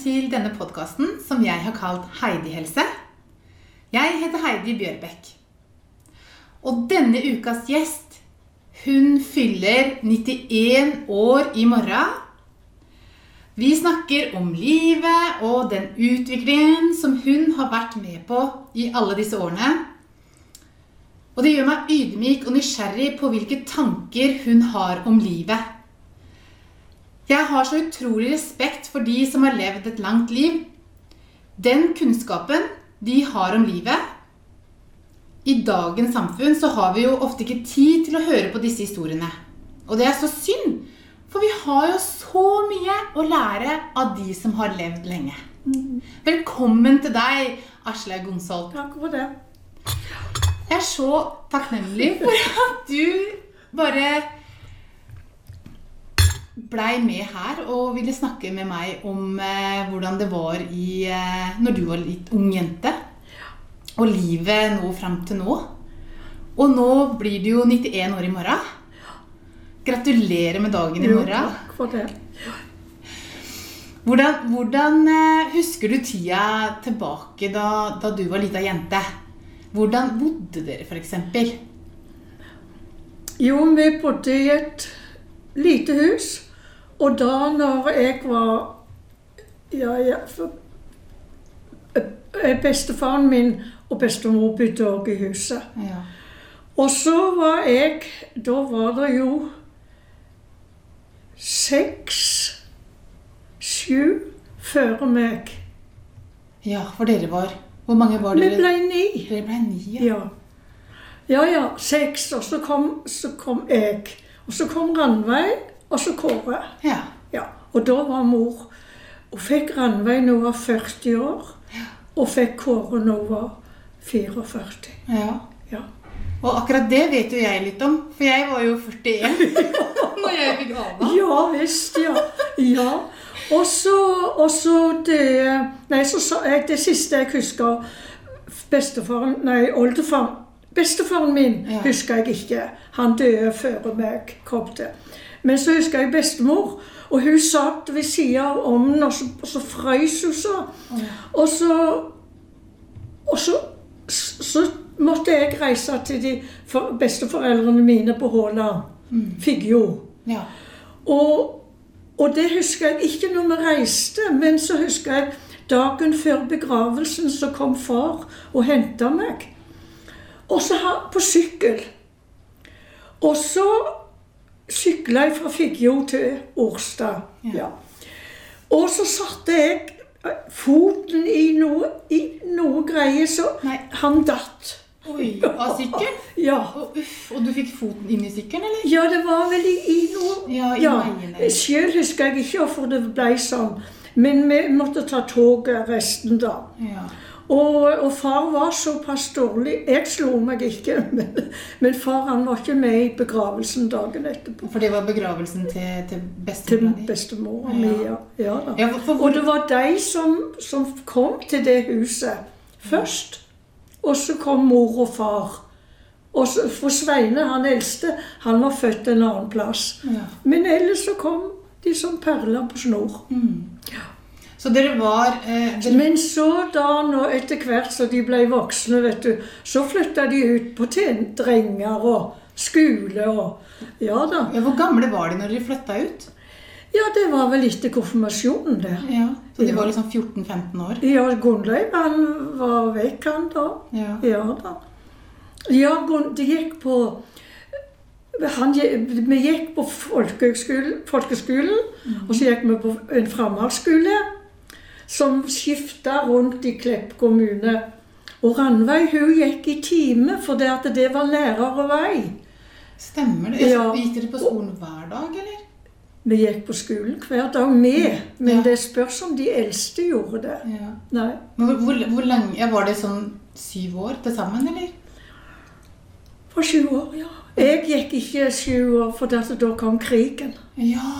til denne podkasten som jeg har kalt Heidi helse. Jeg heter Heidi Bjørbekk. Og denne ukas gjest, hun fyller 91 år i morgen. Vi snakker om livet og den utviklingen som hun har vært med på i alle disse årene. Og det gjør meg ydmyk og nysgjerrig på hvilke tanker hun har om livet. Jeg har så utrolig respekt for de som har levd et langt liv. Den kunnskapen de har om livet I dagens samfunn så har vi jo ofte ikke tid til å høre på disse historiene. Og det er så synd, for vi har jo så mye å lære av de som har levd lenge. Velkommen til deg, Aslaug Gonsholt. Takk for det. Jeg er så takknemlig for at du bare blei med her og ville snakke med meg om eh, hvordan det var i, eh, når du var litt ung jente. Og livet nå fram til nå. Og nå blir du jo 91 år i morgen. Gratulerer med dagen i Jo, morgen. takk for det. Hvordan, hvordan eh, husker du tida tilbake da, da du var lita jente? Hvordan bodde dere, f.eks.? Jo, vi bodde i et lite hus. Og da når jeg var Ja, ja for, eh, Bestefaren min og bestemor bodde òg i huset. Ja. Og så var jeg Da var det jo seks, sju før meg. ja, for dere var Hvor mange var dere? Vi ble ni. Dere ble ni, ja. Ja. Ja, ja. Seks. Og så kom, så kom jeg. Og så kom Ranveig, og så Kåre. ja. Ja. Og da var mor Hun fikk Ranveig når hun var 40 år, og fikk Kåre når hun var 44. ja. Ja. Og akkurat det vet jo jeg litt om, for jeg var jo 41 når jeg fikk Ava. Ja visst, ja. ja. Og så, og så det Nei, så sa jeg det siste jeg husker Bestefaren Nei, oldefaren Bestefaren min Ja. husker jeg ikke. Han døde før meg kom til. Men så husker jeg bestemor. Og hun satt ved sida av ovnen, og så, og så frøs hun så. Og så Og så, så måtte jeg reise til de besteforeldrene mine på Håla. Figgjo. Ja. Og, og det husker jeg ikke når vi reiste, men så husker jeg dagen før begravelsen så kom far og henta meg. Og så på sykkel. Og så sykla jeg fra Figgjo til Årstad. Ja. Og så satte jeg eh, foten i noe, i noe greier, så Nei. han datt. Oi, av sykkelen? Ja. Og, uff, og du fikk foten inn i sykkelen, eller? Ja, det var vel i, i noe Ja, i ja. Sjøl husker jeg ikke hvorfor det ble sånn. Men vi måtte ta toget resten da. Ja. Og, og far var såpass dårlig Jeg slo meg ikke, men, men far han var ikke med i begravelsen dagen etterpå. For det var begravelsen til, til Til bestemora di? bestemora mi. Ja. Ja. Ja, Og det var de som, som kom til det huset først. Og så kom mor og far. Og så, for Sveine, han eldste, han var født en annen plass. ja. Men ellers så kom de som perler på snor. Så dere var eh, dere, Men så da, nå etter hvert så de ble voksne, vet du, så flytta de ut på ten drenger og skole og Ja da. ja, Hvor gamle var de når de flytta ut? Ja, det var vel etter konfirmasjonen, det. Ja, Så de var liksom 14-15 år? Ja, Gunnleiv han var vekk, han da. Ja. Ja da. Ja, det gikk på han, Vi gikk på folkeskolen, folkeskolen, og så gikk vi på en framhaldsskole som skifta rundt i Klepp kommune. Og Ranveig hun gikk i time, for det, at det var lærere vei. Stemmer det? Ja. Gikk dere på skolen hver dag, eller? Vi gikk på skolen hver dag med, men Ja. det spørs om de eldste gjorde det. Ja. Nei. Men hvor, hvor, hvor lenge Var det sånn syv år til sammen, eller? For sju år, ja. Jeg gikk ikke sju år, for da kom krigen. Ja.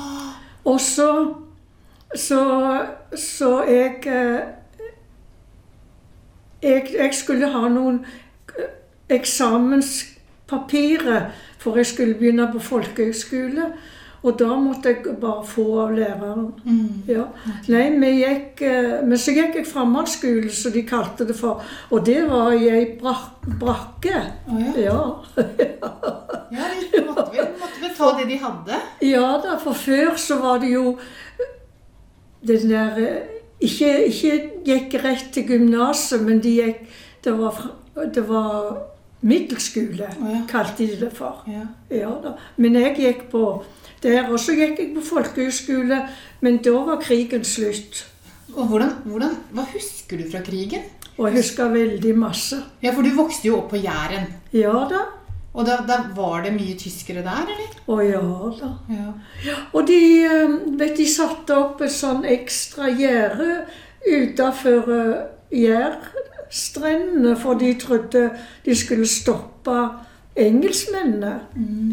Og så Så, så jeg, eh, jeg Jeg skulle ha noen eh, eksamenspapirer, for jeg skulle begynne på folkehøgskole. Og da måtte jeg bare få av læreren. Mm. Ja. Nei, vi gikk, eh, men så gikk jeg framhaldsskole, som de kalte det for. Og det var i ei brak brakke. Oh, ja. Ja. ja vi måtte, vel, måtte vel ta det de hadde. ja da, for før så var det jo den der eh, Ikke, ikke gikk rett til gymnaset, men de gikk Det var, det var middelskole, ja. kalte de det for. Ja. Ja. Men jeg gikk på der, og så gikk jeg på folkehøyskole, men da var krigen slutt. Og hvordan, hvordan, Hva husker du fra krigen? Og jeg husker veldig masse. Ja, For du vokste jo opp på Jæren. Ja da. Og da, da var det mye tyskere der, eller? Å ja da. Ja. Og de, eh, vet, de satte opp et sånn ekstra gjerde utafor Jærstrendene, for de trodde de skulle stoppe engelskmennene.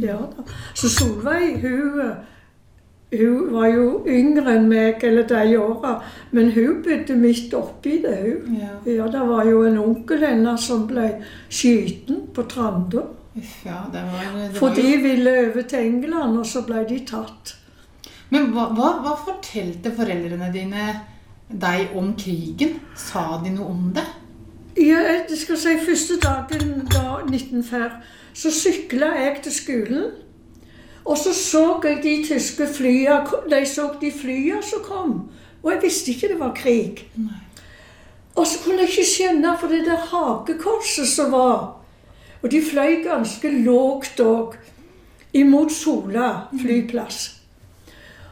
Ja da. Så Solveig, hun, hun var jo yngre enn meg, eller de åra, men hun bodde midt oppi det, hun. ja. Ja, det var jo en onkel hennes som ble skyten på Trandum. Ja, det var, det var For de ville over til England, og så ble de tatt. Men hva, hva, hva fortalte foreldrene dine deg om krigen? Sa de noe om det? Ja, jeg skal si Første dagen da 1940 så sykla jeg til skolen. Og så så jeg de tyske flya, de så de flya som kom. Og jeg visste ikke det var krig. Nei. Og så kunne jeg ikke skjønne for det der hakekorset som var. Og de fløy ganske lågt òg, imot Sola flyplass.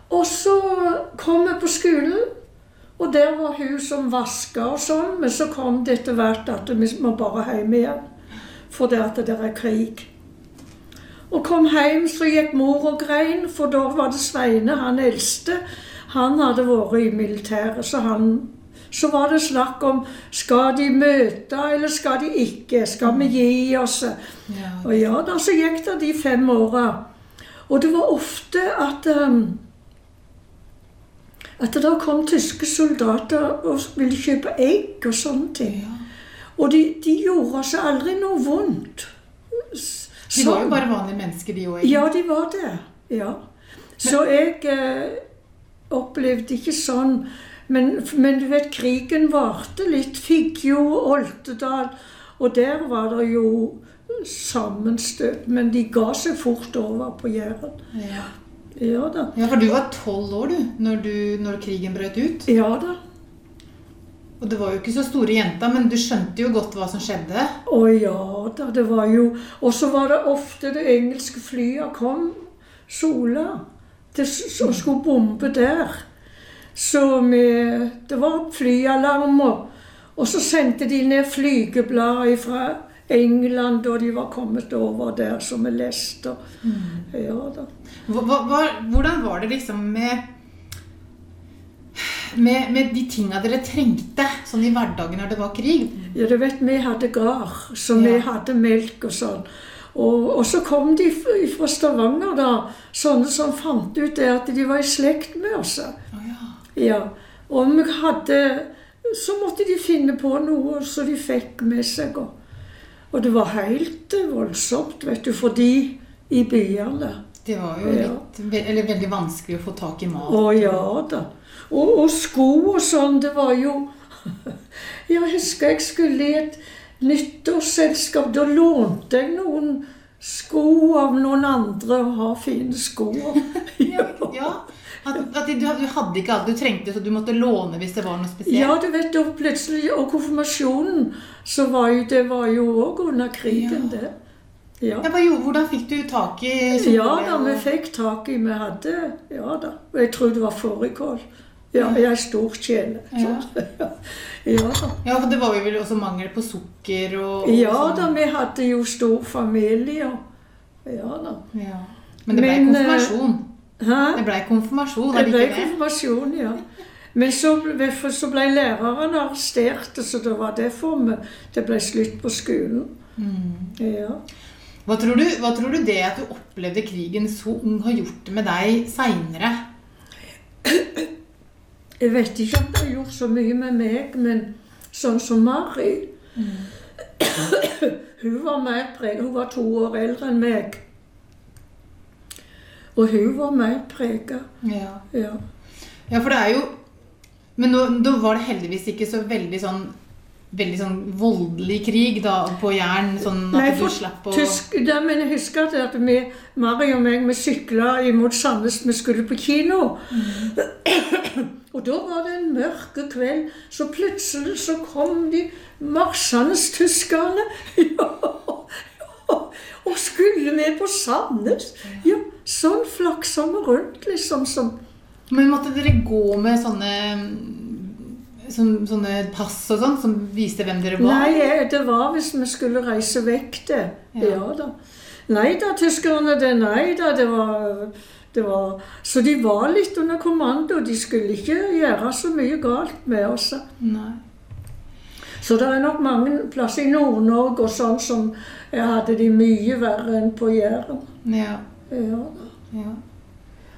Og så kom vi på skolen, og der var hun som vaska og sånn. Men så kom det etter hvert at vi må bare hjem igjen, fordi at det er krig. Og kom hjem, så gikk mor og grein, for da var det Sveine, han eldste. Han hadde vært i militæret, så han så var det snakk om skal de møte eller skal de ikke. Skal vi gi oss? Ja. Og ja da, så gikk det de fem åra. Og det var ofte at um, at det da kom tyske soldater og ville kjøpe egg og sånne ting. Og de, de gjorde oss aldri noe vondt. Så, De var sånn. jo bare vanlige mennesker, de òg. Ja, de var det. Ja. Så jeg eh, opplevde ikke sånn. Men, men du vet, krigen varte litt. Figgjo, Oltedal. Og der var det jo sammenstøt. Men de ga seg fort over på Jæren. Ja. Ja da. ja, for du var tolv år du når, du når krigen brøt ut. Ja da. Og det var jo ikke så store jenta, men du skjønte jo godt hva som skjedde. Å ja da, det var jo Og så var det ofte det engelske flyet kom, Sola, til, og skulle bombe der. Så Det var flyalarmer. og, så sendte de ned flygeblader fra England da de var kommet over der, som vi leste. Ja da. Hva, hva, hvordan var det liksom med med, med de tinga dere trengte sånn i hverdagen når det var krig? Ja, du vet, vi hadde gard, så vi hadde melk og sånn. Og, og så kom de fra Stavanger, da, sånne som fant ut det at de var i slekt med oss. Oh, ja. Ja. Og vi hadde Så måtte de finne på noe så de fikk med seg. Og, og det var helt voldsomt, vet du, for de i byene. Det var jo Ja. litt, eller veldig vanskelig å få tak i mat. Å ja da. Og, og sko og sånn, det var jo Jeg husker jeg skulle i et nyttårsselskap. Da lånte jeg noen sko av noen andre og ha fine sko. Ja, ja. At, at du, du hadde ikke alt du trengte, så du måtte låne hvis det var noe spesielt? Ja, du vet, og plutselig, og konfirmasjonen, så var jo det var jo òg under krigen, Ja. det. Ja. Ja, jo, hvordan fikk du tak i ja da, vi fikk tak i Vi hadde Ja da. Og jeg tror det var fårikål. Ja, jeg er stor tjener. Ja. ja. Ja, for det var jo vel også mangel på sukker og, og Ja sånn. da, vi hadde jo stor familie. og- Ja da. Ja. Men det ble Men, eh, konfirmasjon. Hæ? Det ble konfirmasjon, Det ble konfirmasjon, ja. Men så ble, så ble læreren arrestert, så det var derfor meg det ble slutt på skolen. Mm. Ja. Hva, tror du, hva tror du det at du opplevde krigen så ung, har gjort med deg seinere? Jeg vet ikke om det har gjort så mye med meg, men sånn som Mari Hun var mer preg, Hun var to år eldre enn meg. Og hun var mer prega. Ja. Ja. ja, for det er jo Men nå, da var det heldigvis ikke så veldig sånn Veldig sånn voldelig krig da på Jæren, sånn at Nei, du slapp å tysk, da, men jeg husker at- at vi, Mari og meg, vi sykla imot Sandnes. Vi skulle på kino. og da var det en mørk kveld, så plutselig så kom de marsjende tyskerne. ja, og skulle med på Sandnes. Ja, sånn flaksa vi rundt, liksom. som Men måtte dere gå med sånne sånn, sånne pass og sånn som viste hvem dere var? Nei, det var hvis vi skulle reise vekk, det. Ja. Ja, da. Nei da, tyskerne, det nei da, det var, det var Så de var litt under kommando. De skulle ikke gjøre så mye galt med oss. Nei. Så det er nok mange plasser i Nord-Norge og sånn som jeg hadde de mye verre enn på Jæren. Ja. Ja. ja.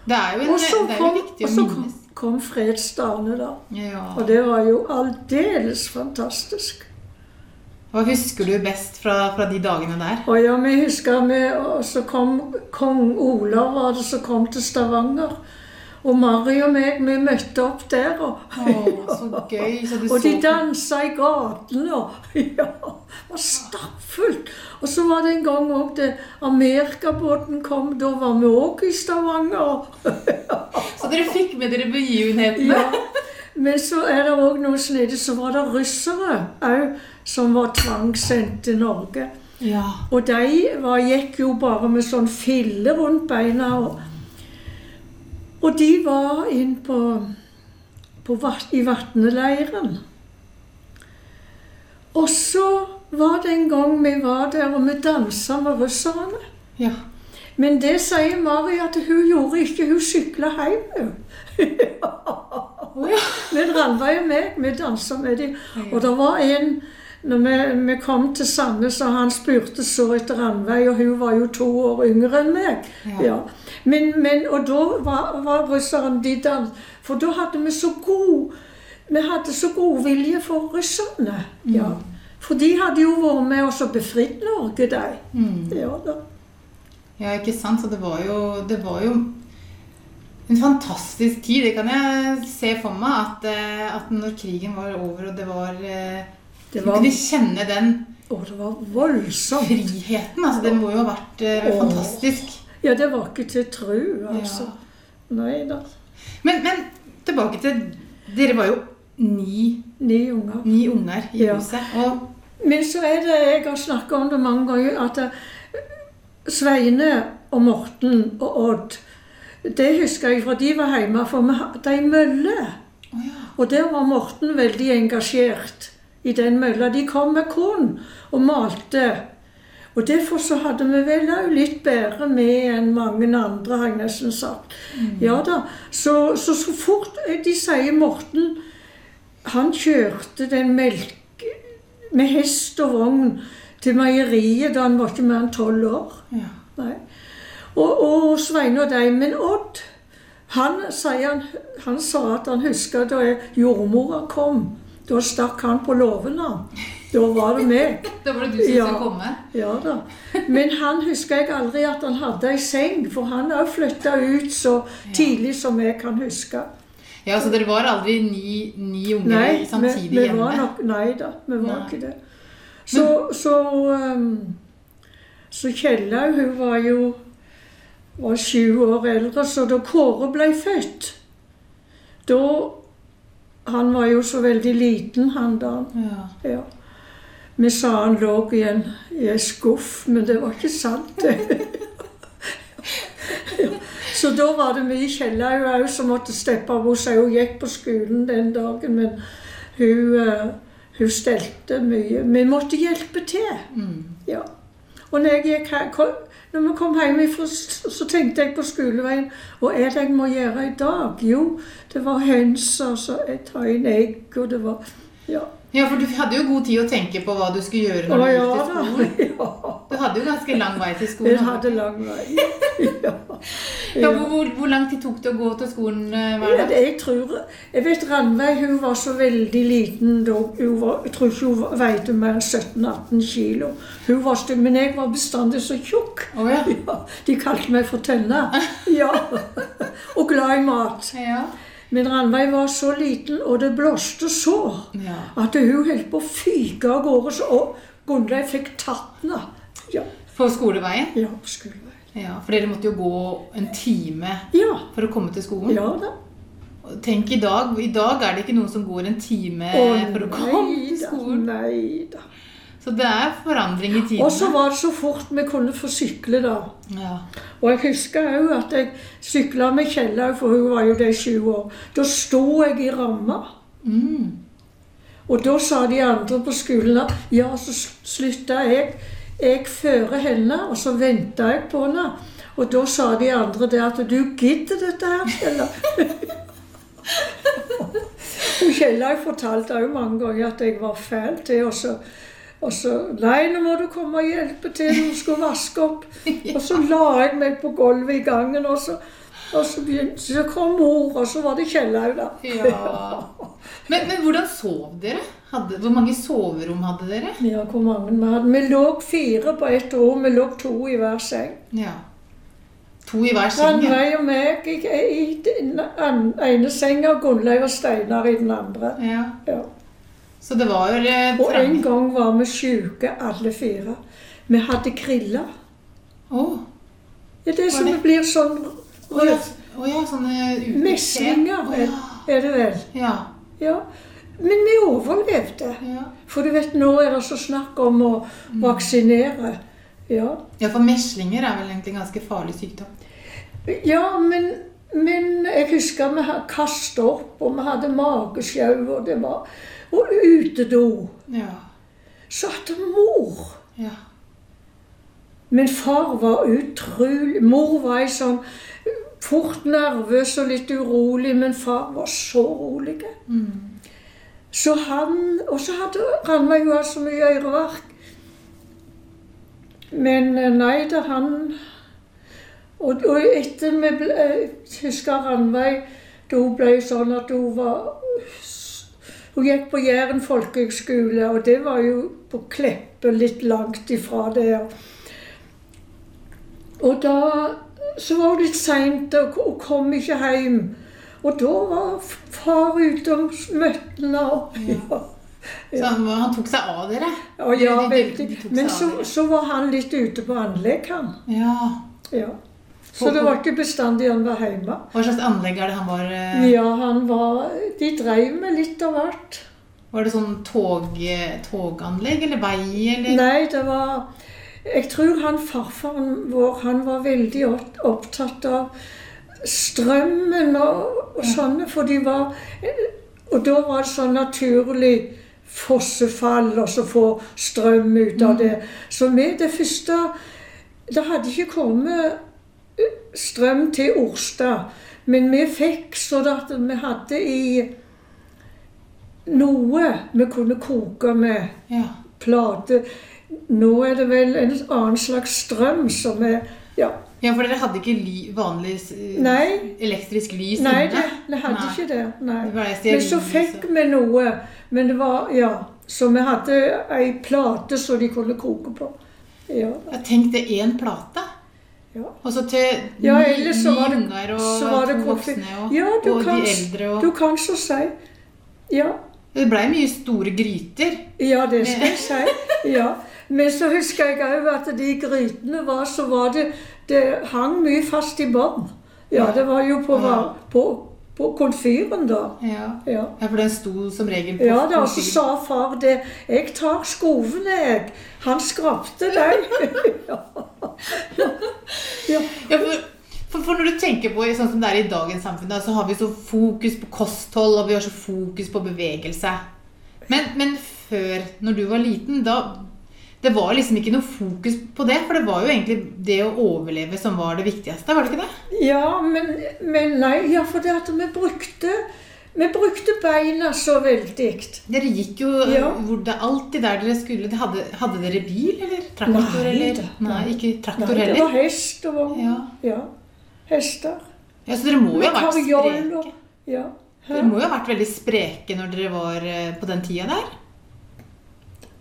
Det er jo, en, Og så det er jo kom, viktig og å så kom, minnes. kom fredsdagene, da. Ja. Og det var jo aldeles fantastisk. Hva husker du best fra, fra de dagene der? Og ja, vi husker vi, og så kom kong Olav var det som kom til Stavanger. Og Mari og meg, vi møtte opp der. Og, Å, så gøy. Så og de dansa i gatene. Og ja, var stappfullt. Og så var det en gang òg det Amerikabåten kom. Da var vi òg i Stavanger. Så dere fikk med dere begivenhetene? Ja. Men så er det òg noe snedig. Så var det russere òg som var tvangssendt til Norge. Ja. Og de var, gikk jo bare med sånn fille rundt beina. Og, og de var inn på, på i vatneleiren. Og så var det en gang vi var der, og vi dansa med russerne. ja. Men det sier Mari at hun gjorde ikke. Hun sykla hjem, hun. Men Ranveig og meg, vi dansa med dem. Og det var en når vi, vi kom til Sandnes, og han spurte så etter Ranveig, og hun var jo to år yngre enn meg. Ja. Ja. Men, men, og da var, var russeren de dans... For da hadde vi så god Vi hadde så god vilje for russerne. Ja. For de hadde jo vært med oss og befridd Norge, de. Mm. Ja, da. ja, ikke sant? Så det var jo, det var jo en fantastisk tid. Det kan jeg se for meg. At, eh, at når krigen var over, og det var eh, Det var, kunne kjenne den å, det var voldsomt. friheten. Altså, det må jo ha vært uh, fantastisk. Ja, det var ikke til tru, altså. Ja. Nei da. Men, men tilbake til Dere var jo ni, Ni unger. ni unger i Ja. huset. Og Men så er det, jeg har snakket om det mange ganger, at eh, Sveine og Morten og Odd Det husker jeg, for de var hjemme, for vi hadde ei mølle. Oh, ja. Og der var Morten veldig engasjert i den mølla. De kom med korn og malte. Og derfor så hadde vi vel òg litt bedre med enn mange andre, har jeg nesten sagt. Ja da. Så, så så fort eh, de sier Morten Han kjørte den melk med hest og vogn til meieriet da han var ikke mer enn tolv år. ja. Nei. Og, og Sveine og deg. Men Odd, han, sier han, han sa at han husker da jordmora kom. Da stakk han på låven, Da var det meg. Da var det du som Ja. skulle komme? Ja da. Men han husker jeg aldri at han hadde ei seng, for han har flytta ut så tidlig som jeg kan huske. Ja, Så dere var aldri ni, ni unger Nei, samtidig vi hjemme? nok, nei da, vi var Nei. ikke det. Så, så, um, så Kjellaug, hun var jo var sju år eldre, så da Kåre ble født Da Han var jo så veldig liten, han da. Ja. Ja. Vi sa han lå i en, i en skuff, men det var ikke sant. det. Ja. Så da var det mye Kjellaug òg som måtte steppe av. Hun gikk på skolen den dagen, men hun, eh, hun stelte mye. Vi måtte hjelpe til. Mm. Ja. Og når, jeg gikk her, når vi kom hjem så tenkte jeg på skoleveien Hva er det jeg må gjøre i dag? Jo, det var høns, og så jeg ta inn egg, og det var Ja. Ja, for du hadde jo god tid å tenke på hva du skulle gjøre Å når du ja gikk til skolen. Ja. Du hadde jo ganske lang vei til Jeg skolen. hadde lang vei. ja. Ja, hvor, hvor, hvor lang tid tok det å gå til skolen eh, hver Ja, dag? det- jeg tror Jeg vet Ranveig hun var så veldig liten da. Hun var, jeg tror ikke hun veide mer enn 17-18 kilo. Hun var stygg, men jeg var bestandig så tjukk. Oh, ja. Ja, de kalte meg for Tønne. Ja. Og glad i mat. Ja. Men Ranveig var så liten, og det blåste så, ja. at hun holdt på å fyke av gårde, så- Gunnleif fikk tatt henne. Ja, På skoleveien? ja, på skoleveien. Ja, For dere måtte jo gå en time Ja, for å komme til skolen. ja da. Tenk i dag. I dag er det ikke noen som går en time Å, for å komme nei til skolen. nei da. Så det er forandring i tiden. Og så var det så fort vi kunne få sykle, da. ja. Og jeg husker òg at jeg sykla med Kjellaug, for hun var jo det i sju år. Da sto jeg i ramma. mm. Og da sa de andre på skolen at ja, så slutta jeg. Jeg fører henne, og så venta jeg på henne. Og da sa de andre det at du gidder dette her, Kjellaug. Kjellaug fortalte òg mange ganger at jeg var fæl til så og så Nei, nå må du komme og hjelpe til. Hun skulle vaske opp. Og så la jeg meg på gulvet i gangen, og så, og så, begynte, så kom mor, og så var det Kjellaug, da. ja. Men, men hvordan sov dere? Hadde, hvor mange soverom hadde dere? Ja, hvor mange vi hadde. Vi lå fire på ett år. Vi lå to i hver seng. Ja. To i hver seng? ja. Ranveig og meg i, i den ene senga, og Gunnleiv og Steinar i den andre. Ja. Ja. Så det var eh, Og en gang var vi sjuke, alle fire. Vi hadde kriller. Oh. Ja, det som det? blir sånn å ja, Oh, ja, sånne Meslinger, oh, ja. er det vel. Ja. Ja. Men vi overlevde. Ja. For du vet, nå er det så snakk om å vaksinere. Ja. ja, for meslinger er vel egentlig en ganske farlig sykdom. Ja, men, men jeg husker vi kasta opp, og vi hadde magesjau, og det var Og utedo. Ja. Så at mor Ja. Men far var utrolig Mor var ei sånn fort nervøs og litt urolig, men far var så rolig. Mm. Så han Og så hadde Ranveig jo hatt så mye øreverk. Men eh, nei da, han Og, og etter vi ble Jeg husker Ranveig da hun ble sånn at hun var Hun gikk på Jæren folkehøgskole, og det var jo på Kleppe, litt langt ifra der. Og da så var det litt seint, og kom ikke hjem. Og da var far ute og møtte henne. Ja. Så han, han tok seg av dere? Ja, ja, veldig. Men så, så var han litt ute på anlegg, han. Ja. Ja. Så det var ikke bestandig han var hjemme. Hva slags anlegg er det han var eh, Ja, han var De drev med litt av hvert. Var det sånn tog, toganlegg eller vei eller Nei, det var Jeg tror han farfaren vår han var veldig opptatt av strømmen og, og sånne, for de var Og da var det sånn naturlig fossefall og så få strøm ut av det. Så med det første Det hadde ikke kommet strøm til Orstad, men vi fikk så at vi hadde i noe vi kunne koke med Ja. plate. Nå er det vel en annen slags strøm som er Ja. ja, for dere hadde ikke ly, vanlig Nei. elektrisk lys Nei, inne? det, vi hadde Nei. ikke det. Nei. Det Men så fikk vi noe. Men det var Ja. Så vi hadde ei plate som de kunne koke på. Ja. Jeg tenkte én plate. Ja. Og så til Ja, ellers så var det- unger og så var det voksne og, Ja, du og kan, de eldre. Og, du kan så si. Ja. Det blei mye store gryter. Ja, det skal jeg si. Ja. Men så husker jeg òg at de grytene var så var det Det hang mye fast i bånn. Ja, det var jo på, på, på komfyren, da. Ja. Ja. ja, for den sto som regel på Ja, da, så sa far det 'Jeg tar skovene, jeg'. Han skrapte dem. ja. Ja. Ja, for, for, for når du tenker på sånn som det er i dagens samfunn, da, så har vi så fokus på kosthold, og vi har så fokus på bevegelse. Men, men før, når du var liten, da Det var liksom ikke noe fokus på det, for det var jo egentlig det å overleve som var det viktigste, var det ikke det? Ja, men, men nei, ja, for det at vi brukte Vi brukte beina så veldig. Dere gikk jo Ja. hvor det, alltid der dere skulle. Hadde, hadde dere bil, eller traktor? Nei, eller? da. Nei, ikke traktor Nei, det var heller? hest og vogn. Ja. Ja. Hester. ja, Så dere må jo ha vært spreke. og Ja. Dere må jo ha vært veldig spreke når dere var eh, på den tida der?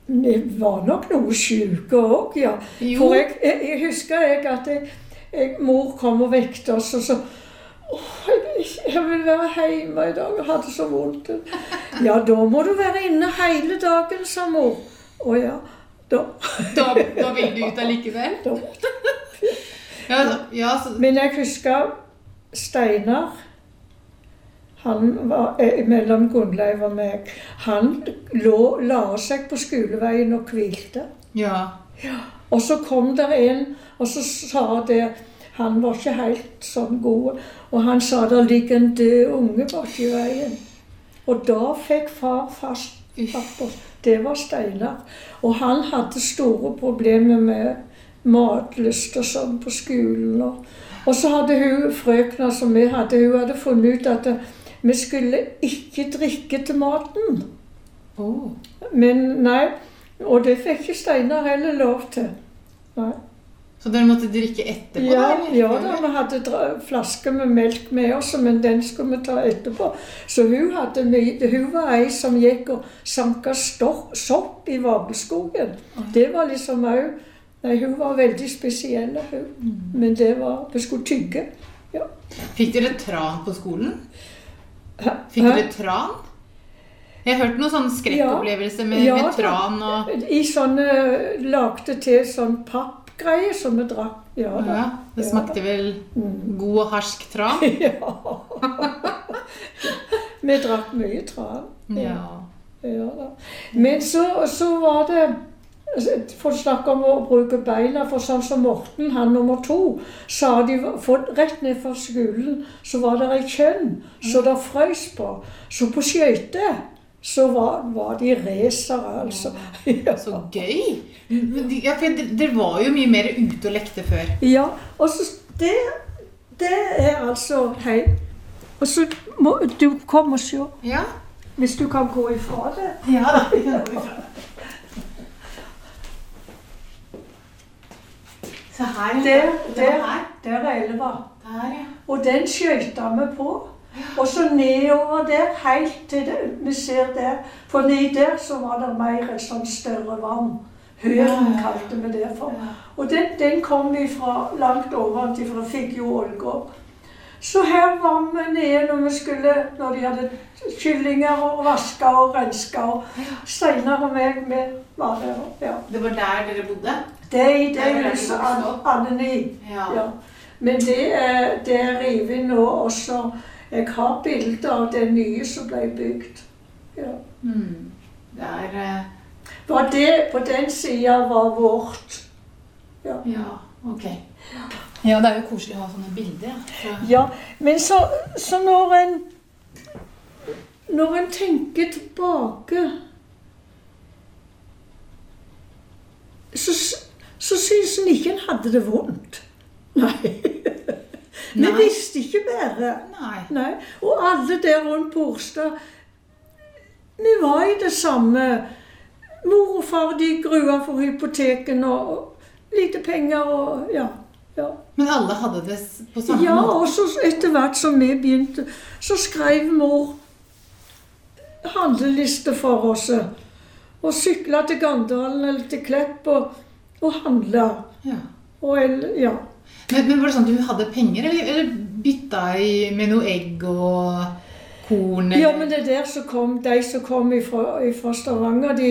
Vi var nok noe sjuke òg, ja. Jo. For jeg, jeg, jeg husker jeg at jeg, mor kom og vekket oss, og så Åh, jeg, vil være hjemme i dag. Jeg hadde så vondt. Ja, da må du være inne hele dagen, sa mor. Å ja. Da, Da, da vil du ut allikevel? da. Ja, ja Men jeg husker Steinar. Han var eh, mellom Gunnleiv og meg. Han lå, la seg på skoleveien og hvilte. ja. Og så kom der en, og så sa det Han var ikke helt sånn god. Og han sa der ligger en død unge borti veien. Og da fikk far fast på Det var Steinar. Og han hadde store problemer med matlyst og sånn på skolen. Og, og så hadde hun frøkna som vi hadde, hun hadde funnet ut at vi skulle ikke drikke til maten. Oh. Men nei, og det fikk ikke Steinar heller lov til. Nei. Så dere måtte drikke etterpå? Ja, da, ja da, vi hadde flasker flaske med melk med oss, men den skulle vi ta etterpå. Så hun, hadde hun var ei som gikk og sanka sopp i Vabelskogen. Det var liksom òg Nei, hun var veldig spesiell, hun. Mm. Men det var Vi skulle tygge. Fikk dere tran på skolen? Fikk dere tran? Jeg har hørt noen sånne skrekkopplevelser med, Ja, med tran og I sånne Lagde til sånn pappgreier som vi drakk. Ja ja, Det smakte vel Mm. god og harsk tran? Ja. Vi drakk mye tran. Ja. Ja da. Men så, så var det For å snakke om å bruke beina, for sånn som Morten, han nummer to, sa de for Rett ned fra skolen så var det ei kjønn så det frøs på. Så på skøyter så var, var de racere, altså. Ja. Så gøy! Ja, for dere- Dere var jo mye mer ute og lekte før. ja. Og så det, det er altså Hei. Og så må du komme og se, Ja, hvis du kan gå ifra det. ja da. gå her. Der, Det var der, her. der er elva. Der, ja. Og den skøyta vi på. Og så nedover der, helt til det, vi ser der. For nedi der så var det mer et sånn større vann. Høren kalte vi det for. Og den, den kom vi fra langt over. De det fikk jo Ålgård. Så her var vi nede når vi skulle, når de hadde kyllinger og vaska og renska. Og Steinar og meg, vi var der. Ja. Det var der dere bodde? Det er i Der det var huset alle, alle ni. Ja. Ja. Men det er, det er revet nå også. Jeg har bilder av det nye som ble bygd. Ja. Mm. Det er eh, Var det på den sida var vårt. Ja. Ja, ok. Ja, det er jo koselig å ha sånne bilder. ja. Så, ja. Men så, så når en Når en tenker tilbake Så, så syntes en ikke en hadde det vondt. Nei. Vi visste ikke bedre. nei. Nei, og alle der rundt på Orstad Vi var i det samme. Mor og far de grua for hypoteken og lite penger og ja. ja. Men alle hadde det på samme Ja, måte? og så etter hvert som vi begynte, så skrev mor handleliste for oss. Og sykla til Gandalen eller til Klepp og, og handla. Ja. Og eller, ja. Men, men var det sånn at du hadde penger, eller, eller bytta i med noe egg og korn? eller- ja, men det er der som kom, de som kom ifra, ifra Stavanger, de,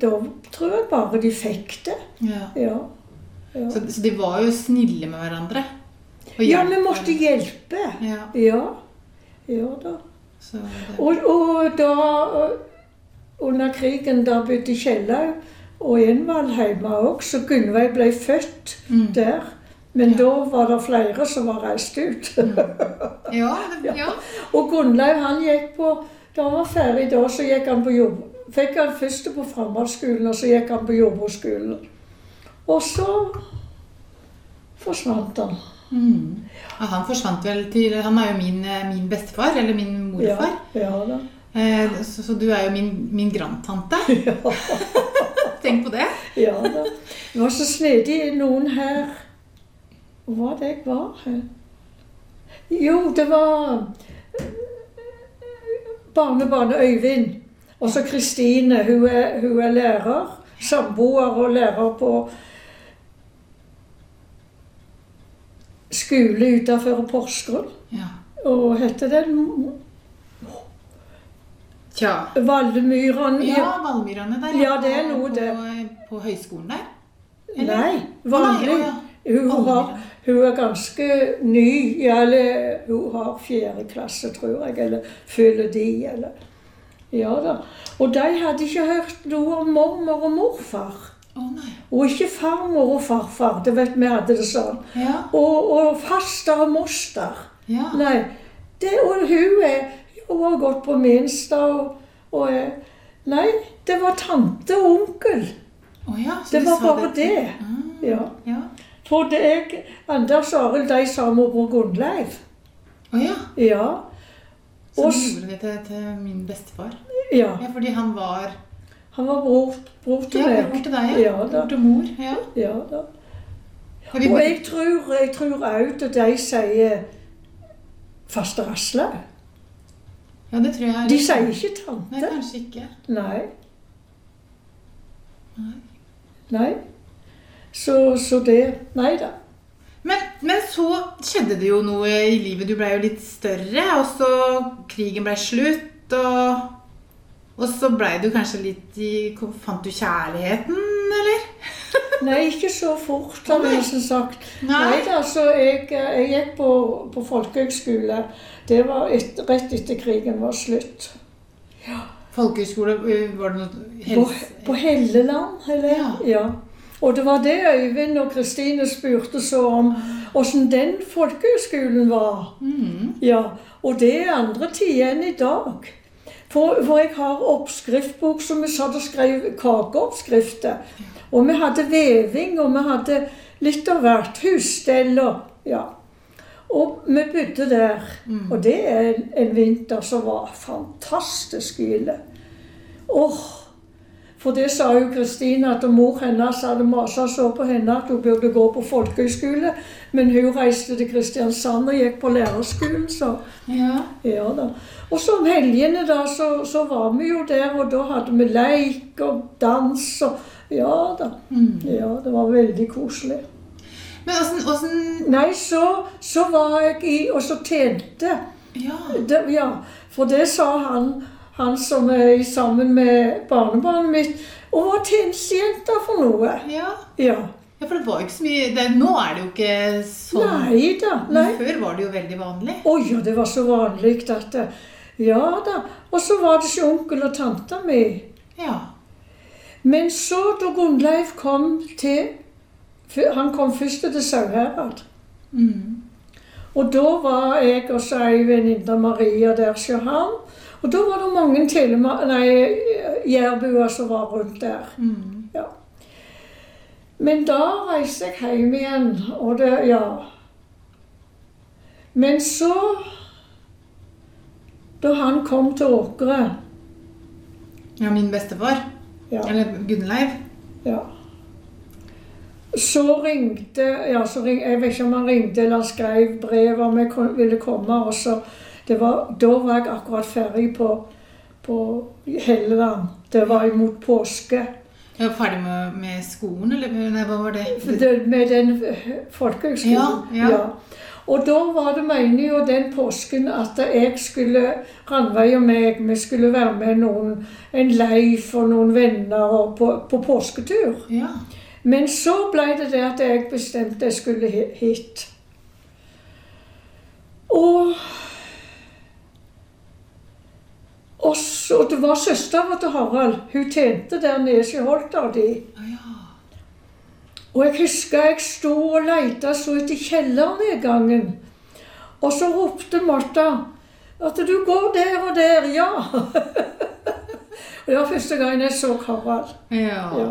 da tror jeg bare de fikk det. Ja. Ja. Ja, Så, så de var jo snille med hverandre? Ja vi måtte hjelpe. Ja, Ja. Ja da. Og, og da Under krigen da bodde Kjellaug og Envald hjemme òg, så Gunnveig ble født mm. der. Men Ja. da var det flere som var reist ut. Ja, det, ja. og Gunnleiv han gikk på Da han var ferdig da, så gikk han på jobb. Fikk han først på framhaldsskolen, og så gikk han på jordbruksskolen. Og så forsvant han. Mm. Ja, han forsvant vel til Han er jo min, min bestefar, eller min Ja, morfar. ja da. Eh, så, så du er jo min, min grandtante. Tenk på det. Ja da. Det var så snedig noen her Hvor var det jeg var? Jo, det var barnebarnet Øyvind. Og så Kristine. Hun hun er lærer. Samboer og lærer på skole utenfor Porsgrunn. Ja. Og heter den Tja. Vallemyran? Ja, Valmyrene der. Ja, det er noe på, det. På høyskolen der. Eller? Nei, nei, ja. Hun, har, hun er ganske ny, eller hun har fjerde klasse, tror jeg, eller fyller de, eller Ja da. Og de hadde ikke hørt noe om mormor og morfar. Nei. Og ikke farmor og farfar, det vet vi hadde det sånn. Ja. Og, og faster og moster. ja. Nei. Det, og hun er Hun har gått på Menstad og, og er Nei, det var tante og onkel. Oh ja, Det var bare det. det. Ah, Ja. ja. For jeg, Anders og Arild, de sa morbror Gunnleiv. Å ja. Ja. Så Og gjorde det til, til min bestefar? ja. Ja, fordi han var Han var bror, bror til Ja, meg. bror til deg, Ja da. Bror til mor. Ja. Ja, da. Og jeg tror, jeg tror også at de sier faste Aslaug. Ja, det tror jeg. De sier ikke Nei, kanskje ikke. Nei. Nei. Nei. Så, så det Nei da. Men, men så skjedde det jo noe i livet. Du ble jo litt større, og så krigen ble slutt, og, og så ble du kanskje litt i Fant du kjærligheten? Nei, ikke så fort, har jeg nesten sagt. Nei. Da, jeg, jeg gikk på, på folkehøgskole. Det var et, rett etter krigen var slutt. Folkehøyskole, Folkehøgskole, var det noe På, på Helleland, eller? Ja. ja. Og det var det Øyvind og Kristine spurte så om, åssen den folkehøgskolen var. Mm. Ja, og det er andre tider enn i dag. For, for jeg har oppskriftbok som vi satt og skrev kakeoppskrifter. Og vi hadde veving, og vi hadde litt av hvert. Husstell og ja. Og vi bodde der. Og det er en, vinter som var fantastisk ille. Åh, for det sa jo Kristine at mor hennes hadde masa så på henne at hun burde gå på folkehøyskole. Men hun reiste til Kristiansand og gikk på lærerskolen, så Ja. ja da. Og så om helgene da, så, så var vi jo der, og da hadde vi leik og dans og Ja da. Mm. Ja, det var veldig koselig. Men åssen åssen Nei, så, så var jeg i Og så tjente. Ja. Det, ja, for det sa han, han som er sammen med barnebarnet mitt. Og hva tjenestejenta for noe? ja. Ja. Ja, for det var ikke så mye det, Nå er det jo ikke sånn. Nei da. Nei. Før var det jo veldig vanlig. Å ja, det var så vanlig at det, Ja da. Og så var det ikke onkel og tanta mi. Ja. Men så, da Gunnleiv kom til Han kom først til Sauherad. Mm. Og da var jeg og ei venninne Maria der hos han. Og da var det mange jærbuer som var rundt der. Mm. Ja. Men da reiste jeg hjem igjen, og det Ja. Men så Da han kom til Åkre ja, min bestefar. Ja, Eller Gunnleiv. ja. Så ringte ja, så ring, Jeg vet ikke om han ringte eller skrev brev om jeg kom, ville komme. og så, det var, Da var jeg akkurat ferdig på, på Helleland. Det var imot påske. Jeg var ferdig med, med skolen, eller nei, hva var det? Det, med den folkehøgskolen. Ja, Ja, ja. Og da var det meningen den påsken at jeg skulle Ranveig og meg, vi skulle være med noen, en Leif og noen venner og på, på påsketur. Ja. Men så ble det det at jeg bestemte jeg skulle hit. Og og så, Det var søstera til Harald. Hun tjente der nede i Holta di. Å ja. Og jeg husker jeg sto og leita så etter kjellernedgangen. Og så ropte Martha at du går der og der, ja. og det var første gang jeg så Harald. ja. Ja.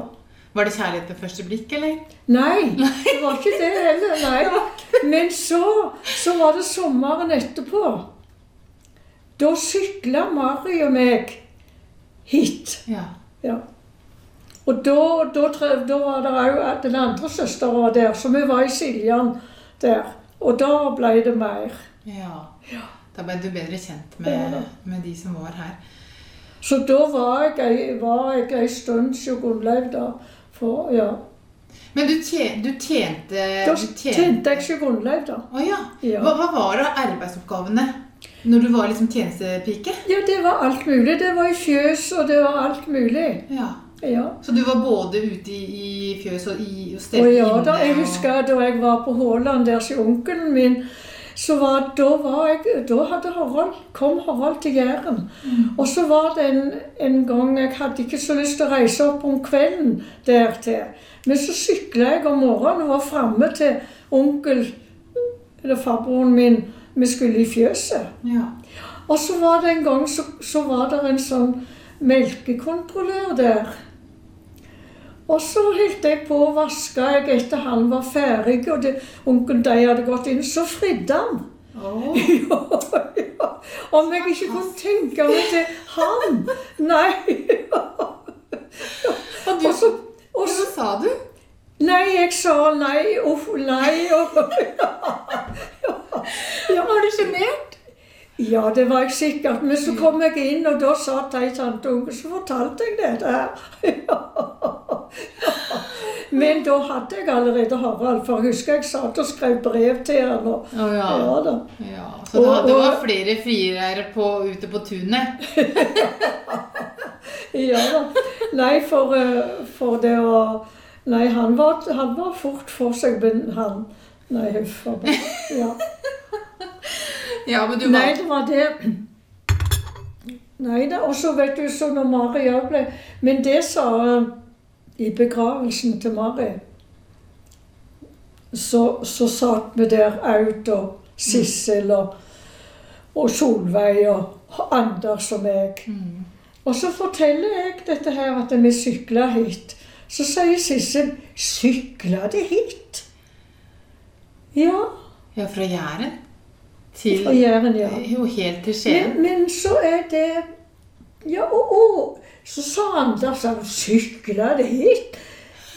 Var det kjærlighet ved første blikk, eller? Nei, det var ikke det heller. Nei. Men så, så var det sommeren etterpå. Da sykla Mari og meg hit. Ja. Ja. Og da, da, trev, da var det òg den andre søsteren var der, så vi var i Siljan der. Og da ble det mer. ja. Da ble du bedre kjent med, ja, med de som var her. Så da var jeg, var jeg ei stund hos Gunnleiv, da. For, ja. Men du, tje- du tjente Da du tjente jeg ikke Gunnleiv, da. Å ja. Ja. Hva, hva var da arbeidsoppgavene når du var liksom tjenestepike? Ja, det var alt mulig. Det var i fjøs, og det var alt mulig. Ja. Ja. Så du var både ute i, i fjøs og, i, og Og stelte ja, da, jeg husker da jeg var på Håland der hos onkelen min, så var, da, var jeg, da Harald, kom Harald til Jæren. Og så var det en, en gang jeg hadde ikke så lyst til å reise opp om kvelden der til. Men så sykla jeg om morgenen og var framme til onkel, eller farbroren min, vi skulle i fjøset. Ja. Og så var det en gang så, så var det en sånn melkekontrollør der. Og så holdt jeg på å vaske jeg etter han var ferdig, og det, onkel de hadde gått inn. Så fridde han. Oh. ja, ja. Om jeg ikke kunne tenke meg til han. Nei. Og du, Og så, og hva så sa du? Nei, jeg sa nei. Uff, nei. Og, ja. Var du sjenert? Ja, det var jeg sikkert. Men så kom jeg inn, og da satt ei tante unge, så fortalte jeg dette her. Men da hadde jeg allerede Harald, for jeg husker jeg satt og skrev brev til han. Og, Å ja. ja ja. Så det, Og- det var og- flere friere på, ute på tunet? Ja da. Nei, for, eh, for det å Nei, han var, han var fort for seg, men han Nei, huff a meg. Ja. Ja, men du Nei, det var det. Nei da. Og så vet du, så når Mari òg ble Men det sa eh, i begravelsen til Mari Så, så satt vi der, Aud og Sissel og, og Solveig og Anders og meg. Mm. Og så forteller jeg dette her at vi sykla hit. Så sier Sissel 'Sykla de hit?' Ja, Ja, fra Jæren til fra Jæren, ja. Jo, helt til Skien. Men, men så er det Ja, og, og så sa Anders at sykla det hit.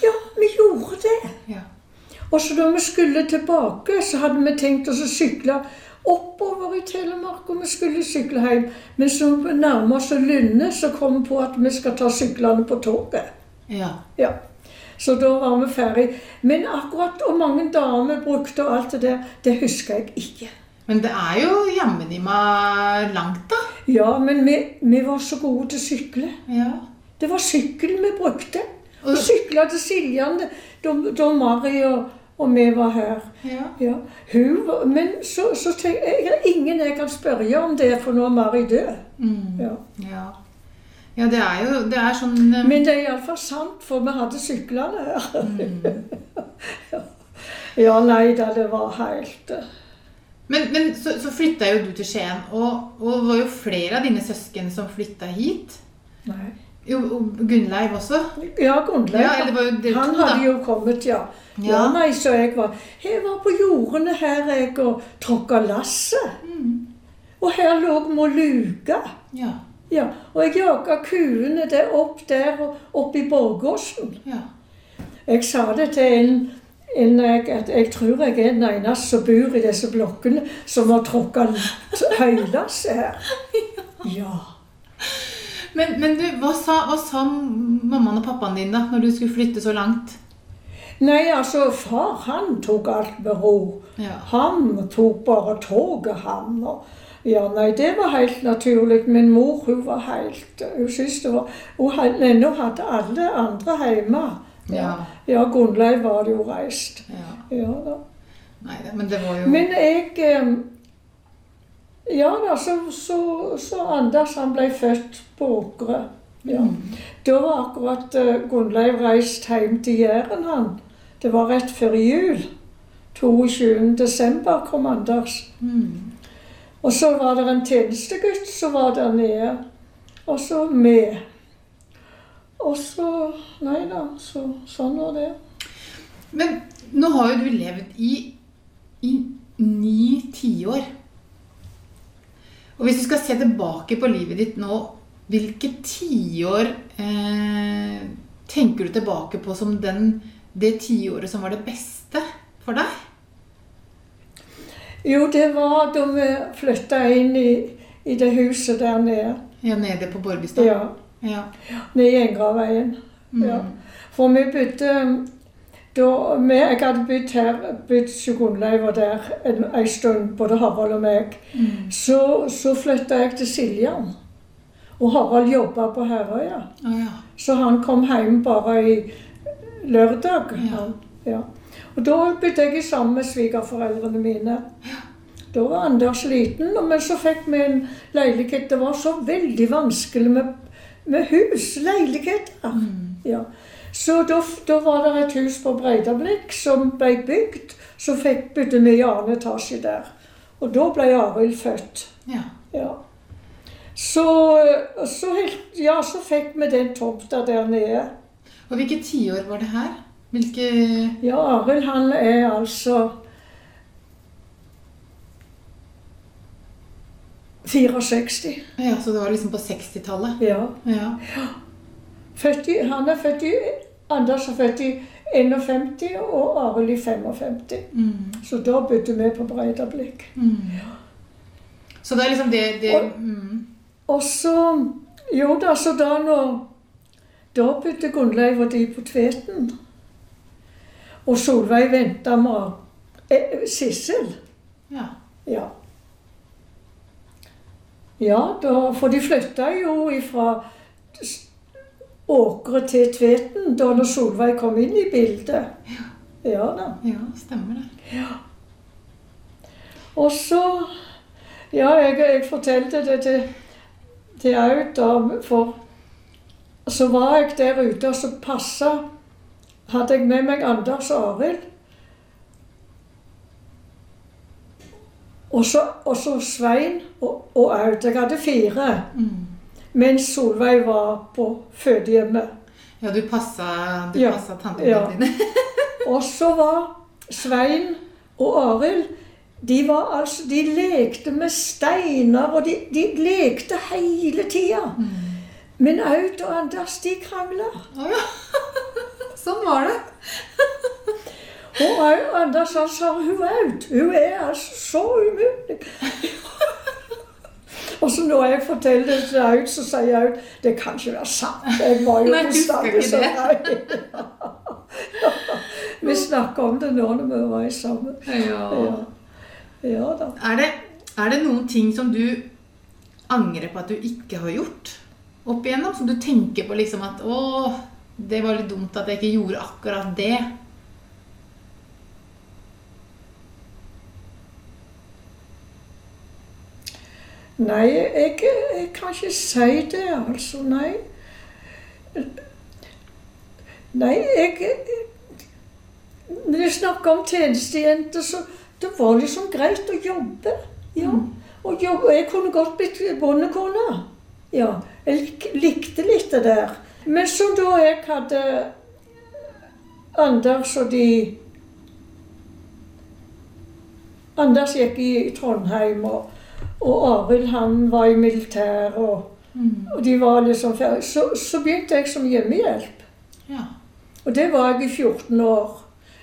Ja, vi gjorde det. Ja. Og så da vi skulle tilbake, så hadde vi tenkt oss å sykle oppover i Telemark, og vi skulle sykle hjem. Men så nærmer oss Lynne, så kom vi på at vi skal ta syklene på toget. ja. Ja. Så da var vi ferdig. Men akkurat hvor mange damer brukte og alt det der, det husker jeg ikke. Men det er jo jammen i meg langt, da. Ja, men vi, vi var så gode til å sykle. Ja. Det var sykkel vi brukte. Og- sykla til Siljan da, Mari og, og vi var her. ja. Ja. Hun, men så, så tenker jeg ingen jeg kan spørre om det, for nå er Mari død. Mm. Ja. Ja. ja, det er jo Det er sånn um... Men det er iallfall sant, for vi hadde syklene her. mm. Ja, nei da, det var helt eh, Men, men så, så flytta jo du til Skien, og, og det var jo flere av dine søsken som flytta hit. Nei. Jo, og Gunnleiv også. Ja, Gunnleiv. Ja, Han to, hadde jo kommet, ja. ja. Ja. nei, så jeg var Jeg var på jordene her, jeg, og tråkka lasset. Mm. Og her lå Moluga. Ja. Ja, og jeg jaga kuene der opp der og opp i Borgåsen. ja. Jeg sa det til en, en jeg, at jeg tror jeg er den eneste som bor i disse blokkene som har tråkket høylasset her. Ja. Men, men du, hva sa, hva sa mammaen og pappaen din da, når du skulle flytte så langt? Nei, altså, far han tok alt med ro. Ja. Han tok bare toget, han. Og, ja, nei, det var helt naturlig. Min mor hun var helt Hun syntes det var Hun ennå hadde alle andre hjemme. Ja. ja Gunnleiv var det jo reist. ja. Da. Nei, men det var jo Men jeg eh, Ja da, så, så, så Anders han ble født på Åkre. Ja. Mm. Da var akkurat uh, Gunnleiv reist hjem til Jæren, han. Det var rett før jul. 22. desember kom Anders. Mm. Og så var det en tjenestegutt som var der nede. Og så vi. Og så Nei da, så sånn var det. Men nå har jo du levd i, i ni tiår. Og hvis du skal se tilbake på livet ditt nå, hvilke tiår eh, tenker du tilbake på som den, det tiåret som var det beste for deg? Jo, det var da vi flytta inn i, i det huset der nede. Ja, nede på Borgestad? Ja. Ja. Nede i Engraveien. Ja. For vi bodde da vi, Jeg hadde bodd her, bodd hos Gunnleiv og der en, en stund, både Harald og meg. Mm. Så, så flytta jeg til Siljan. Og Harald jobba på Herøya. Oh, ja. Så han kom hjem bare i lørdag. Ja. Ja. Og da bodde jeg sammen med svigerforeldrene mine. Da var Anders liten, men så fikk vi en leilighet. Det var så veldig vanskelig med, med hus, leiligheter. Ja. Så da, da var det et hus på Breidablikk som ble bygd. Så fikk, bodde vi i annen etasje der. Og da ble Arild født. ja. Ja. Så, så, ja, så fikk vi den tomta der nede. Og hvilke tiår var det her? Hvilke Ja, Arild han er altså 64. Ja, Så det var liksom på 60-tallet? Ja. Ja. I, han er født i Anders er født i 51 og Arild i 55. Mm. Så da bodde vi på Breidablikk. Mm. Så det er liksom det, det Og- mm. Og så Jo da, så da når Da bodde Gunnleiv og de på Tveten. Og Solveig venta med eh, Sissel. Ja. Ja. Ja, da, for de flytta jo ifra Åkre til Tveten da når Solveig kom inn i bildet. Ja da. ja, stemmer det. Og så Ja, jeg, jeg fortalte det til, til Aud, da, for så var jeg der ute, og så passa Hadde jeg med meg Anders og Arild. Og så, Svein og, og Aud. Jeg hadde fire. Mm. Mens Solveig var på fødehjemmet. Ja, du passa, du Ja. passa tantene Ja. dine. Og så var Svein og Arild de, var altså, de lekte med steiner, og de, de lekte hele tida. Mm. Men Aud og Anders de krangla. Å ja. Sånn var det. Og jo enda han sa hun Aud, hun er altså så umulig. og så når jeg forteller det til Aud, så sier jeg at det kan ikke være sant. Jeg var jo bestandig ikke så det. grei. Vi snakker om det nå når vi var sammen. Ja. Ja. ja da. Er, det, er det noen ting som du angrer på at du ikke har gjort opp igjennom? Som du tenker på liksom at å, det var litt dumt at jeg ikke gjorde akkurat det. Nei, jeg, jeg kan ikke si det, altså. Nei. Nei, jeg Når jeg snakker om tjenestejenter, så det var liksom greit å jobbe. Ja. Og jobbe. Jeg kunne godt blitt bondekone. Ja. Jeg lik, likte litt det der. Men så da jeg hadde Anders og de Anders gikk i Trondheim, og, og Arild han var i militær, og, og de var liksom ferdig. Så, så begynte jeg som hjemmehjelp. Ja. Og det var jeg i 14 år.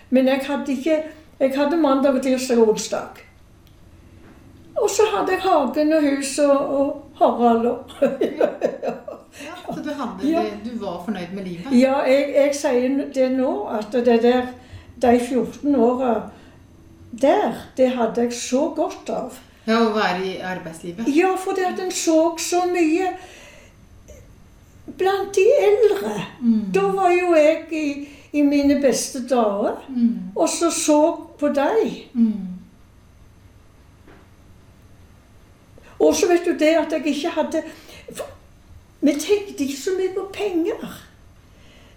Men jeg hadde ikke Jeg hadde mandag, tirsdag og onsdag. Og så hadde jeg hagen og hus og, og Harald og ja. Så du, hadde Ja. det, du var fornøyd med livet? Ja, jeg, jeg sier det nå, at det der, de 14 åra der, det hadde jeg så godt av. Ja, Å være i arbeidslivet? Ja, fordi at en så så mye blant de eldre. Mm. Da var jo jeg i, i mine beste dager, Mm. og så så på deg. Mm. Og så vet du det at jeg ikke hadde for, Vi tenkte ikke så mye på penger.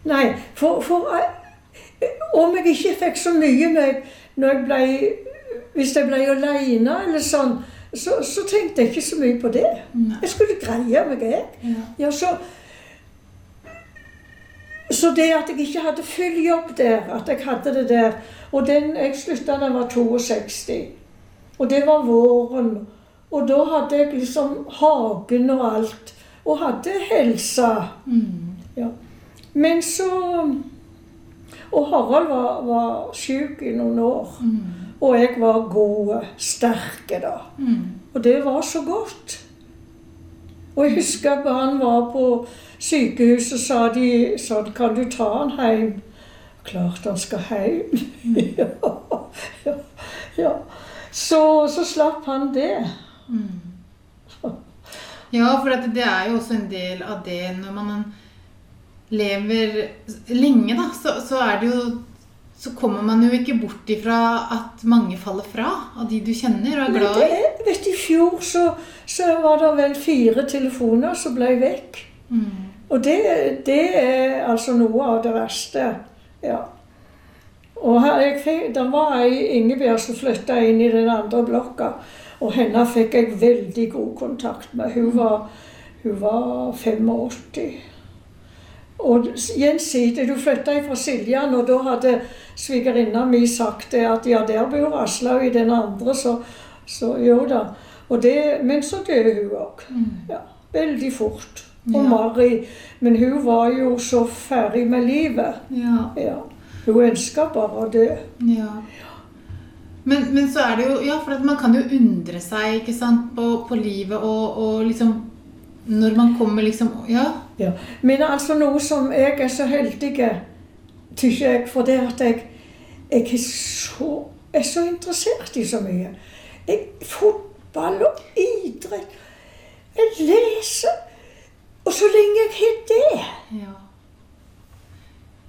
Nei, for, for eh, Om jeg ikke fikk så mye når jeg, når jeg ble Hvis jeg ble alene eller sånn, så, så tenkte jeg ikke så mye på det. Nei. Jeg skulle greie meg, jeg. Ja. Ja, så Så det at jeg ikke hadde full jobb der, at jeg hadde det der Og den, jeg slutta da jeg var 62. Og det var våren. Og da hadde jeg liksom hagen og alt. Og hadde helsa. Mm. Ja. Men så Og Harald var, var syk i noen år. Mm. Og jeg var god, sterke da. Mm. Og det var så godt. Og jeg husker at han var på sykehuset, sa de sånn Kan du ta han hjem? Klart han skal hjem. ja, ja, ja. Så, så slapp han det. Ja, for det er jo også en del av det når man lever lenge, da, så, så er det jo Så kommer man jo ikke bort ifra at mange faller fra av de du kjenner og er glad i. vet du, I fjor så, så var det vel fire telefoner som ble vekk. Mm. Og det, det er altså noe av det verste. Ja. Og her, jeg, det var ei Ingebjørg som flytta inn i den andre blokka. Og henne fikk jeg veldig god kontakt med. Hun var, hun var 85. Og gjensidig. Du flytta fra Siljan, og da hadde svigerinna mi sagt det at ja, der bor Aslaug i den andre, så, så jo da. Det, men så døde hun òg. Ja, veldig fort. Og Ja. Mari. Men hun var jo så ferdig med livet. Ja. Ja. Hun ønska bare å dø. Ja. Men, men så er det jo Ja, for man kan jo undre seg ikke sant, på, på livet og, og liksom Når man kommer liksom Ja. Ja. Men altså noe som jeg er så heldig, tykker jeg, for det at jeg, jeg er, så, er så interessert i så mye. Jeg, fotball og idrett. Jeg leser. Og så lenge jeg har det Ja.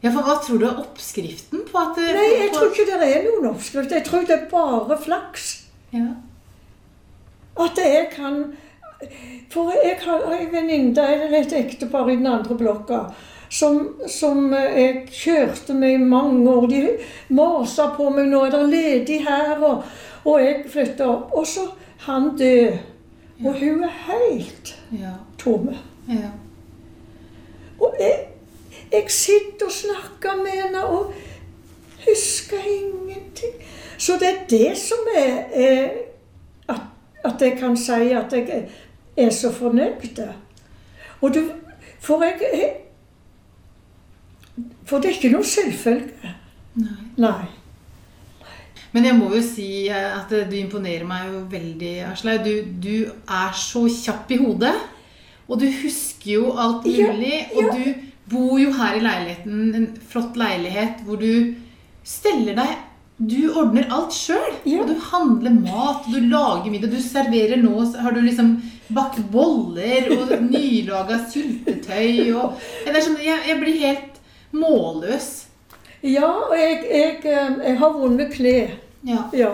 ja, for hva tror du er oppskriften på at det, Nei, jeg tror ikke det er noen oppskrift. Jeg tror det er bare flaks. ja. At jeg kan For jeg har en venninne, eller et ektepar i den andre blokka, som, som jeg kjørte med i mange år. De masa på meg 'Nå er det ledig her', og, og jeg flytta opp. Og så han død. Og hun er helt Ja. tomme. ja. Og jeg, jeg sitter og snakker med henne og husker ingenting. Så det er det som er, er at, at jeg kan si at jeg er, så fornøyde. Og du, for jeg, For det er ikke noe selvfølge. Nei. Nei. Men jeg må jo si at du imponerer meg jo veldig, Aslaug. Du, du er så kjapp i hodet. Og du husker jo alt Ja, mulig. Og du bor jo her i leiligheten, en flott leilighet, hvor du steller deg Du ordner alt sjøl. Ja. Og du handler mat, du lager middag, du serverer nå Har du liksom bakt boller og nylaga syltetøy og sånn, jeg, jeg blir helt målløs. Ja, og jeg, jeg, eh, jeg har vonde kne. Ja. Ja.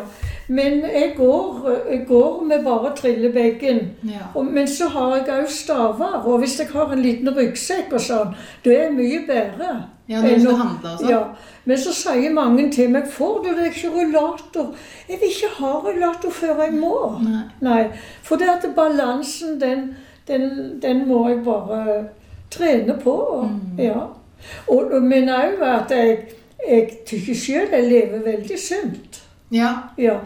Men jeg går, jeg går med bare trillebeggen. ja. Men så har jeg òg staver. Og hvis jeg har en liten ryggsekk og sånn, det er mye bedre. Ja, når du enn skal å- handle og sånn. Ja. Men så sier mange til meg 'Får du deg ikke rullator?' Jeg vil ikke ha rullator før jeg må. Nei. Nei. For det at balansen, den, den, den må jeg bare trene på. Mm. Ja. Og, og, men òg at jeg, jeg tykker sjøl jeg lever veldig sunt. Ja. Ja.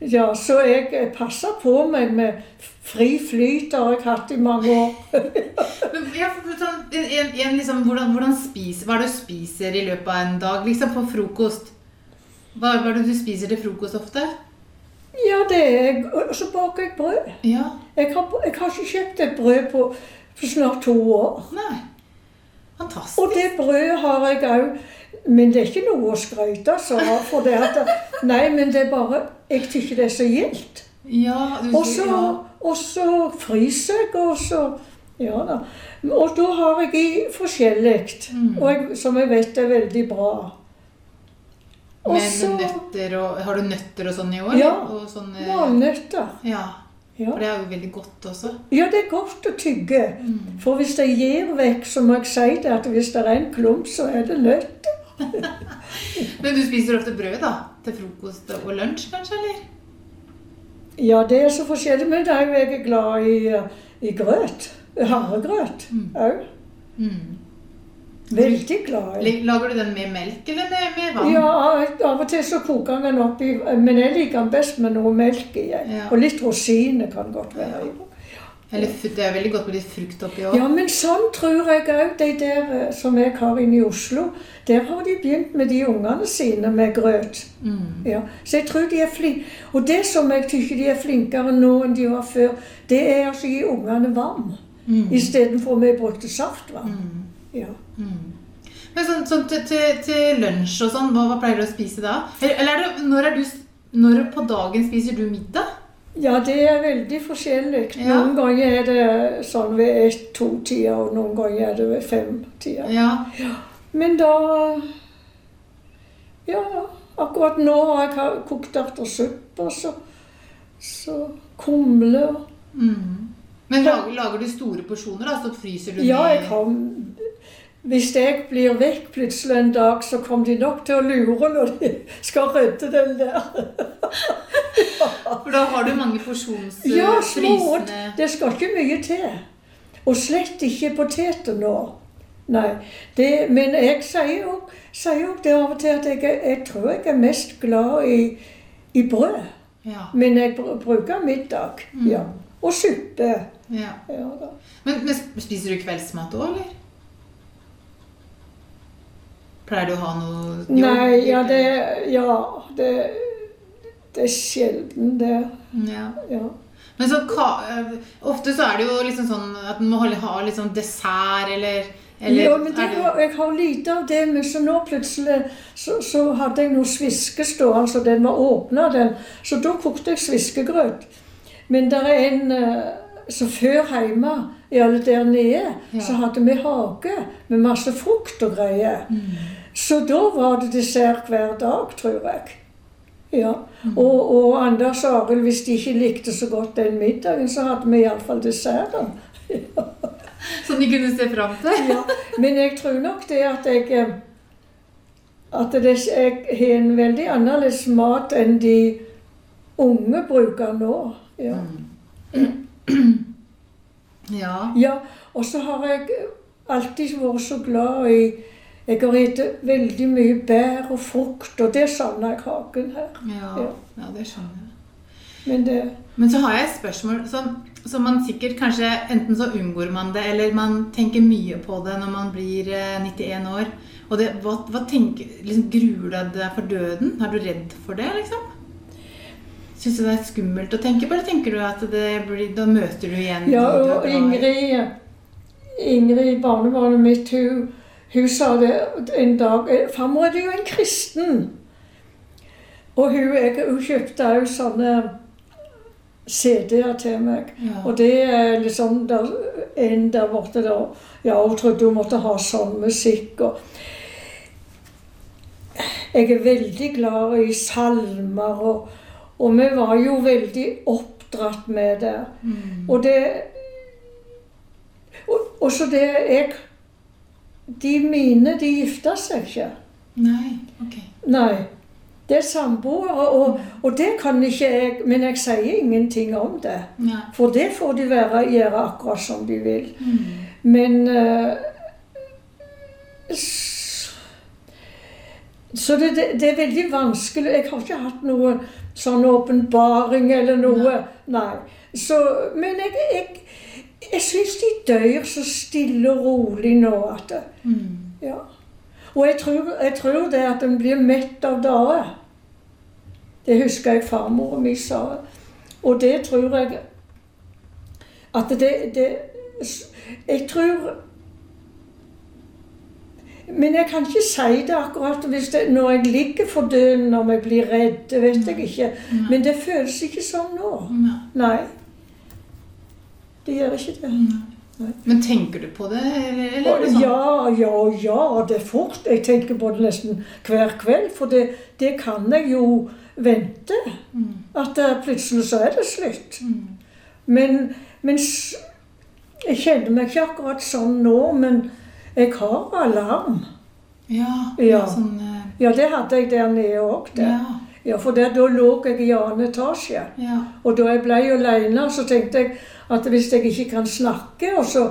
ja, så jeg passer på meg med fri flyt, har jeg hatt i mange år. Men, ja, sånn, en, en, liksom, hvordan, hvordan spiser, hva er det du spiser i løpet av en dag? Liksom på frokost. Hva, hva er det du spiser til frokost ofte? Ja, det er Og så baker jeg brød. Ja. Jeg har, jeg har ikke kjøpt et brød på, på snart to år. Nei. Fantastisk. Og det brødet har jeg òg. Men det er ikke noe å skryte av. For det at, nei, men det er bare Jeg syns det er så gildt. Ja, ja. og så fryser jeg, og så Ja da. Og da har jeg i forskjellig, Mm. som jeg vet er veldig bra. Og Men så nøtter og Har du nøtter og sånn i år? Ja. Sånne, valnøtter. ja. Ja. For det er jo veldig godt også. ja, det er godt å tygge. Mm. For hvis jeg gir vekk, så må jeg si det at hvis det er en klump, så er det nøtt. Men du spiser ofte brød da? Til frokost og lunsj, kanskje? eller? Ja, det er så forskjellig, men er jo jeg er glad i, i grøt. Havregrøt Mm. òg. Mm. Veldig glad i. Lager du den med melk eller med, med vann? Ja, av og til så koker jeg den oppi, men jeg liker den best med noe melk i. Ja. Og litt rosiner kan godt være i. Eller det er veldig godt med litt frukt oppi òg. Ja, men sånn tror jeg òg de der eh, som jeg har inne i Oslo. Der har de begynt med de ungene sine med grøt. Mm. Ja, så jeg tror de er flinke. Og det som jeg syns de er flinkere nå enn de var før, det er altså å gi ungene varm. Mm. Istedenfor vi brukte saftvann. Mm. Ja. Mm. Men sånn, sånn til, til, til lunsj og sånn, hva, hva pleier du å spise da? Eller, eller er det, når, er du, når på dagen spiser du middag? Ja, det er veldig forskjellig. Ja. Noen ganger er det sånn ved ett-to-tida, og noen ganger er det ved fem-tida. Ja. Men da Ja, akkurat nå har jeg kokt ertesuppe, så, så kumle Mm. Men lager, lager du store porsjoner, da? Så fryser du Ja, jeg kom Hvis jeg blir vekk plutselig en dag, så kommer de nok til å lure når de skal rydde den der. For da har du mange porsjonsprisene? Ja, små. Det skal ikke mye til. Og slett ikke poteter nå. Nei. Det, men jeg sier jo sier jo det av og til at jeg, jeg tror jeg er mest glad i, i brød. Ja. Men jeg bruker middag. Mm. Ja. Og suppe. ja. Men, men spiser du kveldsmat òg, eller? Pleier du å ha noe jobb? Nei, ja, det Ja, det, det er sjelden, det. ja. Ja. Men så eh, ofte så er det jo liksom sånn at man må ha litt sånn dessert, eller, eller ja, men det, jeg har lite av det, men så nå plutselig så, så hadde jeg noe sviske stående, så den var åpna, den. Så da kokte jeg sviskegrøt. Men det er en eh, Så før hjemme, i alle der nede, Ja. så hadde vi hage med masse frukt og greier. Mm. Så da var det dessert hver dag, tror jeg. Ja. Mm. Og, og Anders og Arild, hvis de ikke likte så godt den middagen, så hadde vi iallfall desserten. Som de kunne se fram til? Ja. Men jeg tror nok det at jeg eh, At det, jeg har en veldig annerledes mat enn de unge bruker nå. Ja. Ja. ja. Og så har jeg alltid vært så glad i Jeg har spist veldig mye bær og frukt, og det savner jeg hagen her. Ja, Ja. ja det skjønner jeg. Men det Men så har jeg et spørsmål som, som man sikkert kanskje Enten så unngår man det, eller man tenker mye på det når man blir eh, 91 år. Og det, hva, hva tenker, liksom, Gruer du deg for døden? Er du redd for det, liksom? Syns du det er skummelt å tenke på, eller tenker du at det blir, da møter du igjen Ja, og? Ingrid, Ingrid barnebarnet mitt, hun, hun sa det en dag eh, Farmor er jo en kristen. Og hun, jeg, hun kjøpte òg sånne CD-er til meg. Ja. Og det er liksom der, en der borte der Ja, hun trodde hun måtte ha sånn musikk. og Jeg er veldig glad i salmer, og, og vi var jo veldig oppdratt med det. Mm. Og det og, og så det jeg De mine, de gifta seg ikke. Nei, ok. Nei. Det er samboere, og, og det kan ikke jeg Men jeg sier ingenting om det. Nei. For det får de være, gjøre akkurat som de vil. Mm. Men uh, Så det, det, det er veldig vanskelig. Jeg har ikke hatt noe sånn åpenbaring eller noe. Nei. Så, men jeg, jeg, dør så stille og rolig nå at Mm. Ja. Og jeg tror, jeg tror det at en blir mett av dager. Det husker jeg farmor mi sa. Og det tror jeg at det, det Jeg tror Men jeg kan ikke si det akkurat hvis det, når jeg ligger for døden, om jeg blir redd. Det vet jeg ikke. Men det føles ikke sånn nå. Nei. Det gjør ikke det. Men tenker du på det, eller, eller er det sånn? Ja, ja, ja, det er fort. Jeg tenker på det nesten hver kveld, for det, det kan jeg jo vente. Mm. At plutselig så er det slutt. Mm. Men, mens jeg kjenner meg ikke akkurat sånn nå, men jeg har alarm. Ja, Ja. sånn uh... Ja, det hadde jeg der nede òg. Ja. Ja, for der, da lå jeg i annen etasje. ja. Og da jeg ble alene, så tenkte jeg at hvis jeg ikke kan snakke, og så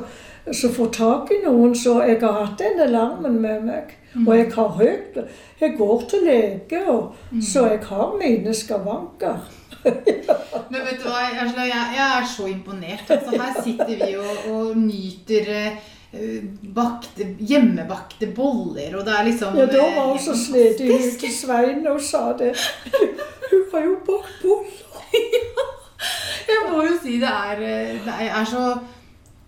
så få tak i noen. Så jeg har hatt den alarmen med meg. Og jeg har høyt Jeg går til lege, og, så jeg har mine skavanker. Men vet du hva, jeg, jeg er så imponert. Altså, her sitter vi og, og nyter eh, bakte, hjemmebakte boller, og det er liksom Ja, da eh, var hun så snedig ut til Svein og sa det. Hun har jo bakt boller. Jeg må jo si det er, eh, det er, så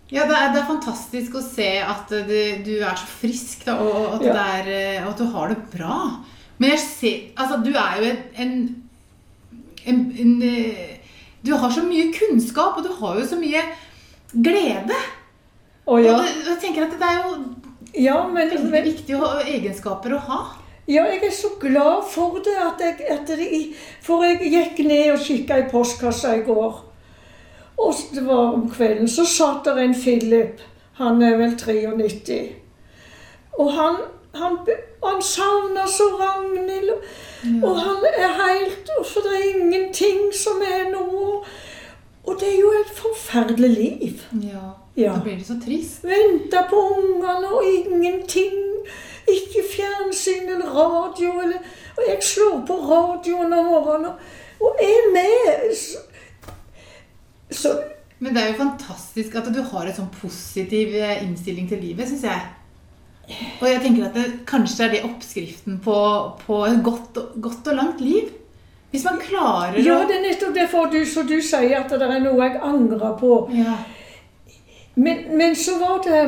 ja, det er, det er fantastisk å se at eh, det, du er så frisk, da, og at, Ja. det er, eh, og at du har det bra. Men jeg ser Altså, du er jo en, en, en, eh, Du har så mye kunnskap, og du har jo så mye glede. Å ja. Og det, jeg tenker at det er jo Ja, men, veldig men viktige egenskaper å ha. Ja, jeg er så glad for det. At jeg, at det for jeg gikk ned og kikka i postkassa i går. Og det var om kvelden. Så satt der en Philip. Han er vel 93. Og han, han, han savna så Ragnhild. Og han er helt For det er ingenting som er nå. Og det er jo et forferdelig liv. Ja. Ja. Da blir det så trist. Vente på ungene og ingenting. Ikke fjernsyn eller radio. Eller, og jeg slår på radioen om morgenen og er med. Så, så Men det er jo fantastisk at du har en sånn positiv eh, innstilling til livet, syns jeg. Og jeg tenker at det kanskje er det oppskriften på, på et godt, og- godt og langt liv. Hvis man klarer Ja, det er nettopp derfor du, du sier at det er noe jeg angrer på. ja. Men, men så var det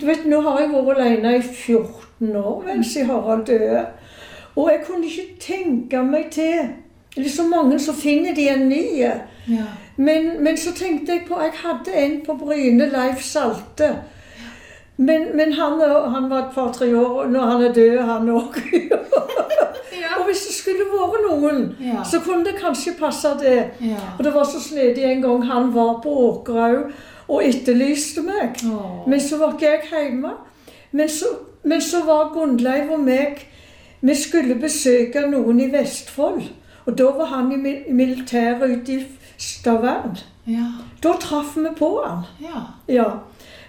Du vet, nå har jeg vært alene i 14 år mens jeg Harald døde. Og jeg kunne ikke tenke meg til Det er så mange som finner de en ny. ja. Men, men så tenkte jeg på Jeg hadde en på Bryne, Leif Salte. Men, men han, han var et par-tre år Når han er død, han òg. Ja. Og hvis det skulle vært noen, Ja. så kunne det kanskje passe det. Og det var så snedig en gang han var på Åkerhaug og etterlyste meg. Åh. Men så var ikke jeg hjemme. Men så, men så var Gunnleiv og meg Vi skulle besøke noen i Vestfold. Og da var han i mi- militæret ute i Stavern. ja. Da traff vi på han. ja. Ja.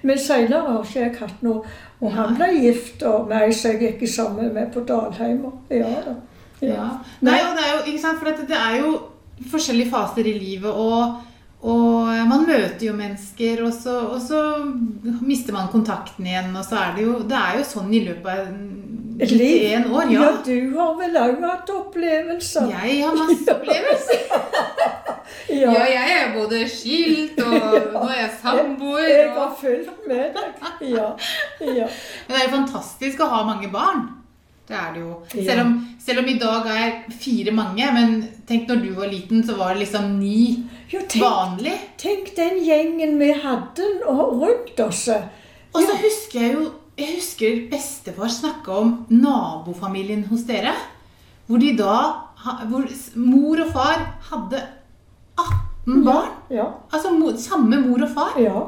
Men seinere har ikke jeg hatt noe. Og han ble gift og ei som jeg gikk sammen med på Dalheim. Ja da. Ja. Nei, og det er jo, ikke sant, for det er jo forskjellige faser i livet, og, og man møter jo mennesker, og så, og så mister man kontakten igjen, og så er det jo, det er jo sånn i løpet av Et liv. 91 år, Ja, ja. du har vel òg hatt opplevelser? Jeg har masse opplevelser. Ja, Ja. jeg er både skilt, og nå er jeg samboer. Jeg har fulgt med deg. Ja. ja. Men det er jo fantastisk å ha mange barn. Det er det jo. Selv om, selv om i dag er fire mange, men tenk når du var liten, så var det liksom ni Jo, tenk, vanlig. tenk den gjengen vi hadde rundt oss. Og så husker jeg jo Jeg husker bestefar snakke om nabofamilien hos dere. Hvor de da Hvor mor og far hadde 18 barn. Ja. Altså samme mor og far. ja.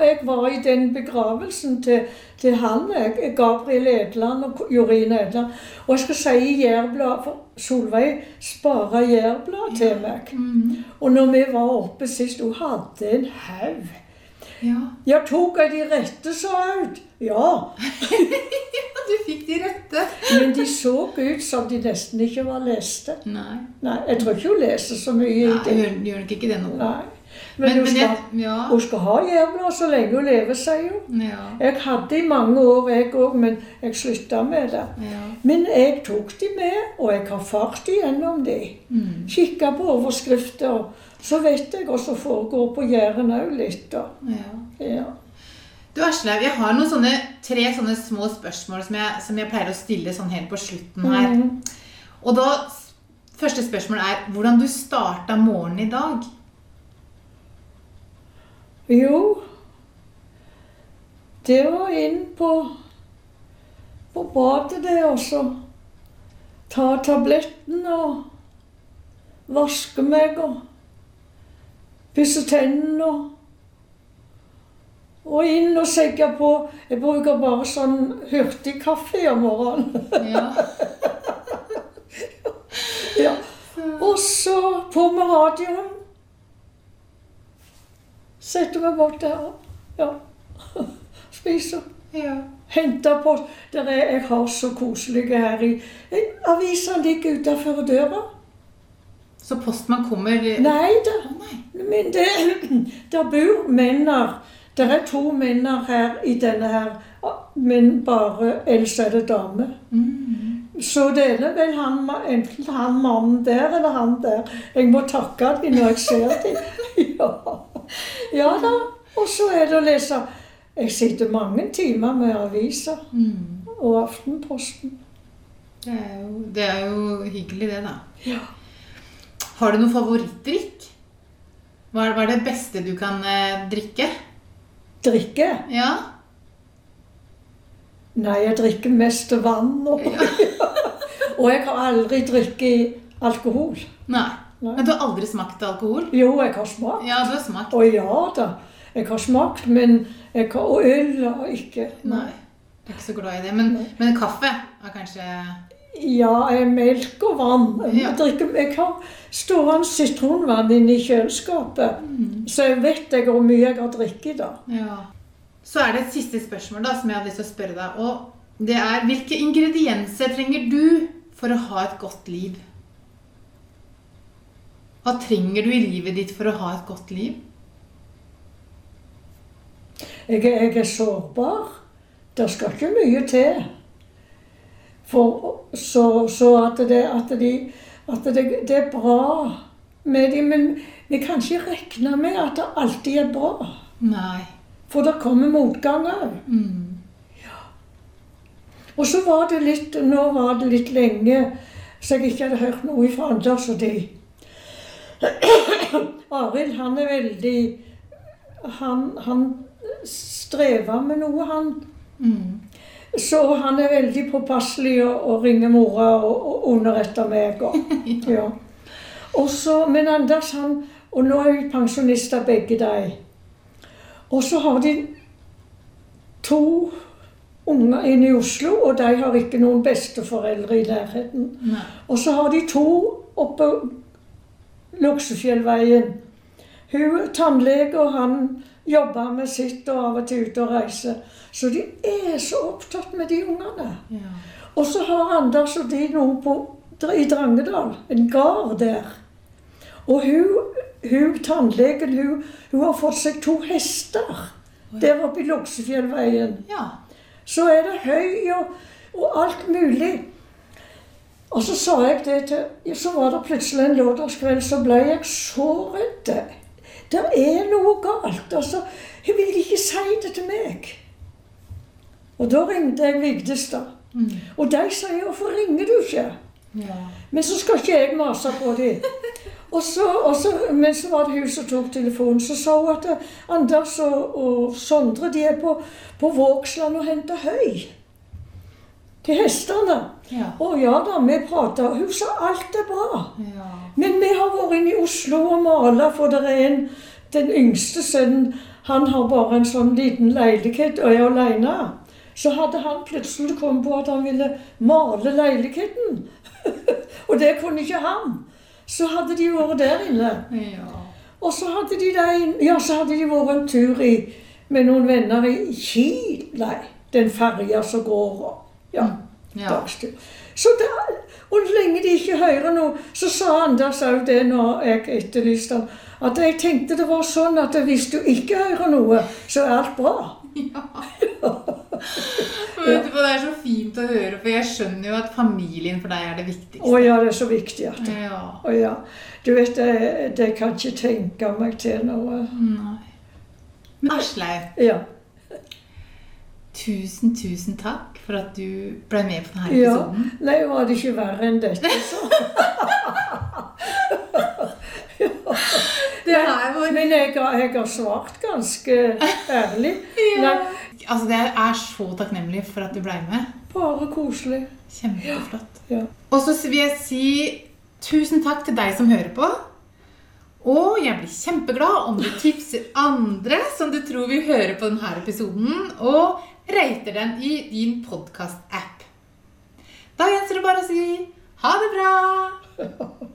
Jeg var i den begravelsen til, til han, jeg, Gabriel Edland og Jorin Edland. Og jeg skal si i Jærblad, for Solveig spara Jærblad til meg. Mm. Og når vi var oppe sist, hun hadde en haug. Ja. Ja, tok jeg de rette, sa Aud. Ja. ja, Du fikk de rette. Men de så ut som de nesten ikke var leste. Nei. Nei, jeg tror ikke hun leser så mye i Nei, det. gjør, gjør nok ikke det nå. Nei. Men, Men, hun, skal, jeg, ja. hun skal ha jævla så lenge hun lever, sier hun. Ja. Jeg hadde i mange år, jeg òg, men jeg slutta med det. ja. Men jeg tok de med, og jeg har fart igjennom de. Mm. Kikka på overskrifter. Så vet jeg hva som foregår på Jæren òg litt. da. ja. Ja. Du Aslaug, jeg har noen sånne, tre sånne små spørsmål som jeg, som jeg pleier å stille sånn helt på slutten her. Mm. Og da, Første spørsmål er hvordan du starta morgenen i dag. Jo, det var inn på, på badet det også. Ta tabletten og vaske meg og pusse tennene og og inn og segge på. Jeg bruker bare sånn hurtigkaffe om morgenen. Ja. ja. Og så på med radioen. Setter meg bort der. Ja. Spiser. Ja. Henter på der er, Jeg har så koselige her i Avisa ligger utenfor døra. Så postmann kommer Nei da. Men det, der bor menner. Det er to menner her i denne her, men bare ellers er det dame. Mm. Så det er vel han, enten han mannen der eller han der. Jeg må takke dem når jeg ser dem. Ja. Ja da. Og så er det å lese Jeg sitter mange timer med aviser Mm. og Aftenposten. Det, er jo, det er jo hyggelig, det, da. Ja. Har du noe favorittdrikk? Hva er, hva er det beste du kan eh, drikke? Drikke? Ja? Nei, jeg drikker mest vann. Og, og jeg har aldri drukket alkohol. Nei. Nei. Men du har aldri smakt alkohol? Jo, jeg har smakt. Ja, du har smakt. Å ja da. Jeg har smakt, men jeg har, og øl har jeg ikke. Nei. Du er ikke så glad i det. Men, men kaffe er kanskje Ja, melk og vann. Ja. Jeg, drikker, jeg har stående sitronvann inne i kjøleskapet, Mm. så jeg vet jeg hvor mye jeg har drukket da. Ja. Så er det et siste spørsmål da, som jeg hadde lyst til å spørre deg. Og det er hvilke ingredienser trenger du for å ha et godt liv? Hva trenger du i livet ditt for å ha et godt liv? Jeg, jeg er sårbar. Det skal ikke mye til. For, så, så at, det, at, de, at det, det er bra med dem. Men vi kan ikke regne med at det alltid er bra. Nei. For det kommer motgang òg. Mm. Og så var det litt Nå var det litt lenge så jeg ikke hadde hørt noe fra Anders og de. Arild, han er veldig Han, han strever med noe, han. Mm. Så han er veldig påpasselig og, og ringer mora og, og underretter meg. Og, ja. og så, men Anders, han Og nå er vi pensjonister begge de. Og så har de to unger inne i Oslo, og de har ikke noen besteforeldre i nærheten. Og så har de to oppe Luksefjellveien. Hun tannlege, og han jobber med sitt og av og til ute og reiser. Så de er så opptatt med de ungene. Ja. Og så har Anders og de noe på, i Drangedal. En gard der. Og hun, hun tannlegen hun, hun har fått seg to hester der oppe i Luksefjellveien. ja. Så er det høy og, og alt mulig. Og så sa jeg det til Så var det plutselig en lørdagskveld, så ble jeg så redd. Det er noe galt. Altså, hun vil ikke si det til meg. Og da ringte jeg Vigdis, da. Mm. Og de sier 'Hvorfor ringer du ikke?' ja. Men så skal ikke jeg mase på dem. Og så, og så, men så var det hun som tok telefonen. Så sa hun at eh, Anders og, og Sondre de er på, på Vågsland og henter høy. Til hestene. Ja. Å ja da, vi prata. Hun sa alt er bra. ja. Men vi har vært inne i Oslo og mala, for det er en Den yngste sønnen han har bare en sånn liten leilighet og er alene. Så hadde han plutselig kommet på at han ville male leiligheten. og det kunne ikke han. Så hadde de vært der inne. ja. Og så hadde de, der, ja, så hadde de vært en tur i, med noen venner i Kiel. Nei, den ferja som går og Ja, ja. dagstur. Så det, og lenge de ikke hører noe, så sa Anders òg det når jeg etterlyste ham, at jeg tenkte det var sånn at hvis du ikke hører noe, så er alt bra. Ja. Vet du hva, Det er så fint å høre, for jeg skjønner jo at familien for deg er det viktigste. Å ja, det er så viktig at Ja. Å ja. Du vet, det, det kan ikke tenke meg til noe. Nei. Men Aslaug, Ja. tusen, tusen takk for at du ble med på denne ja. episoden. Nei, var det ikke verre enn dette, så? Det var... Men jeg har, jeg har svart ganske ærlig. Nei, Altså, Jeg er så takknemlig for at du ble med. bare koselig. Kjempeflott. Ja. Og så vil jeg si tusen takk til deg som hører på. Og jeg blir kjempeglad om du tipser andre som du tror vil høre på denne episoden, og rater den i din podkast-app. Da gjenstår det bare å si ha det bra!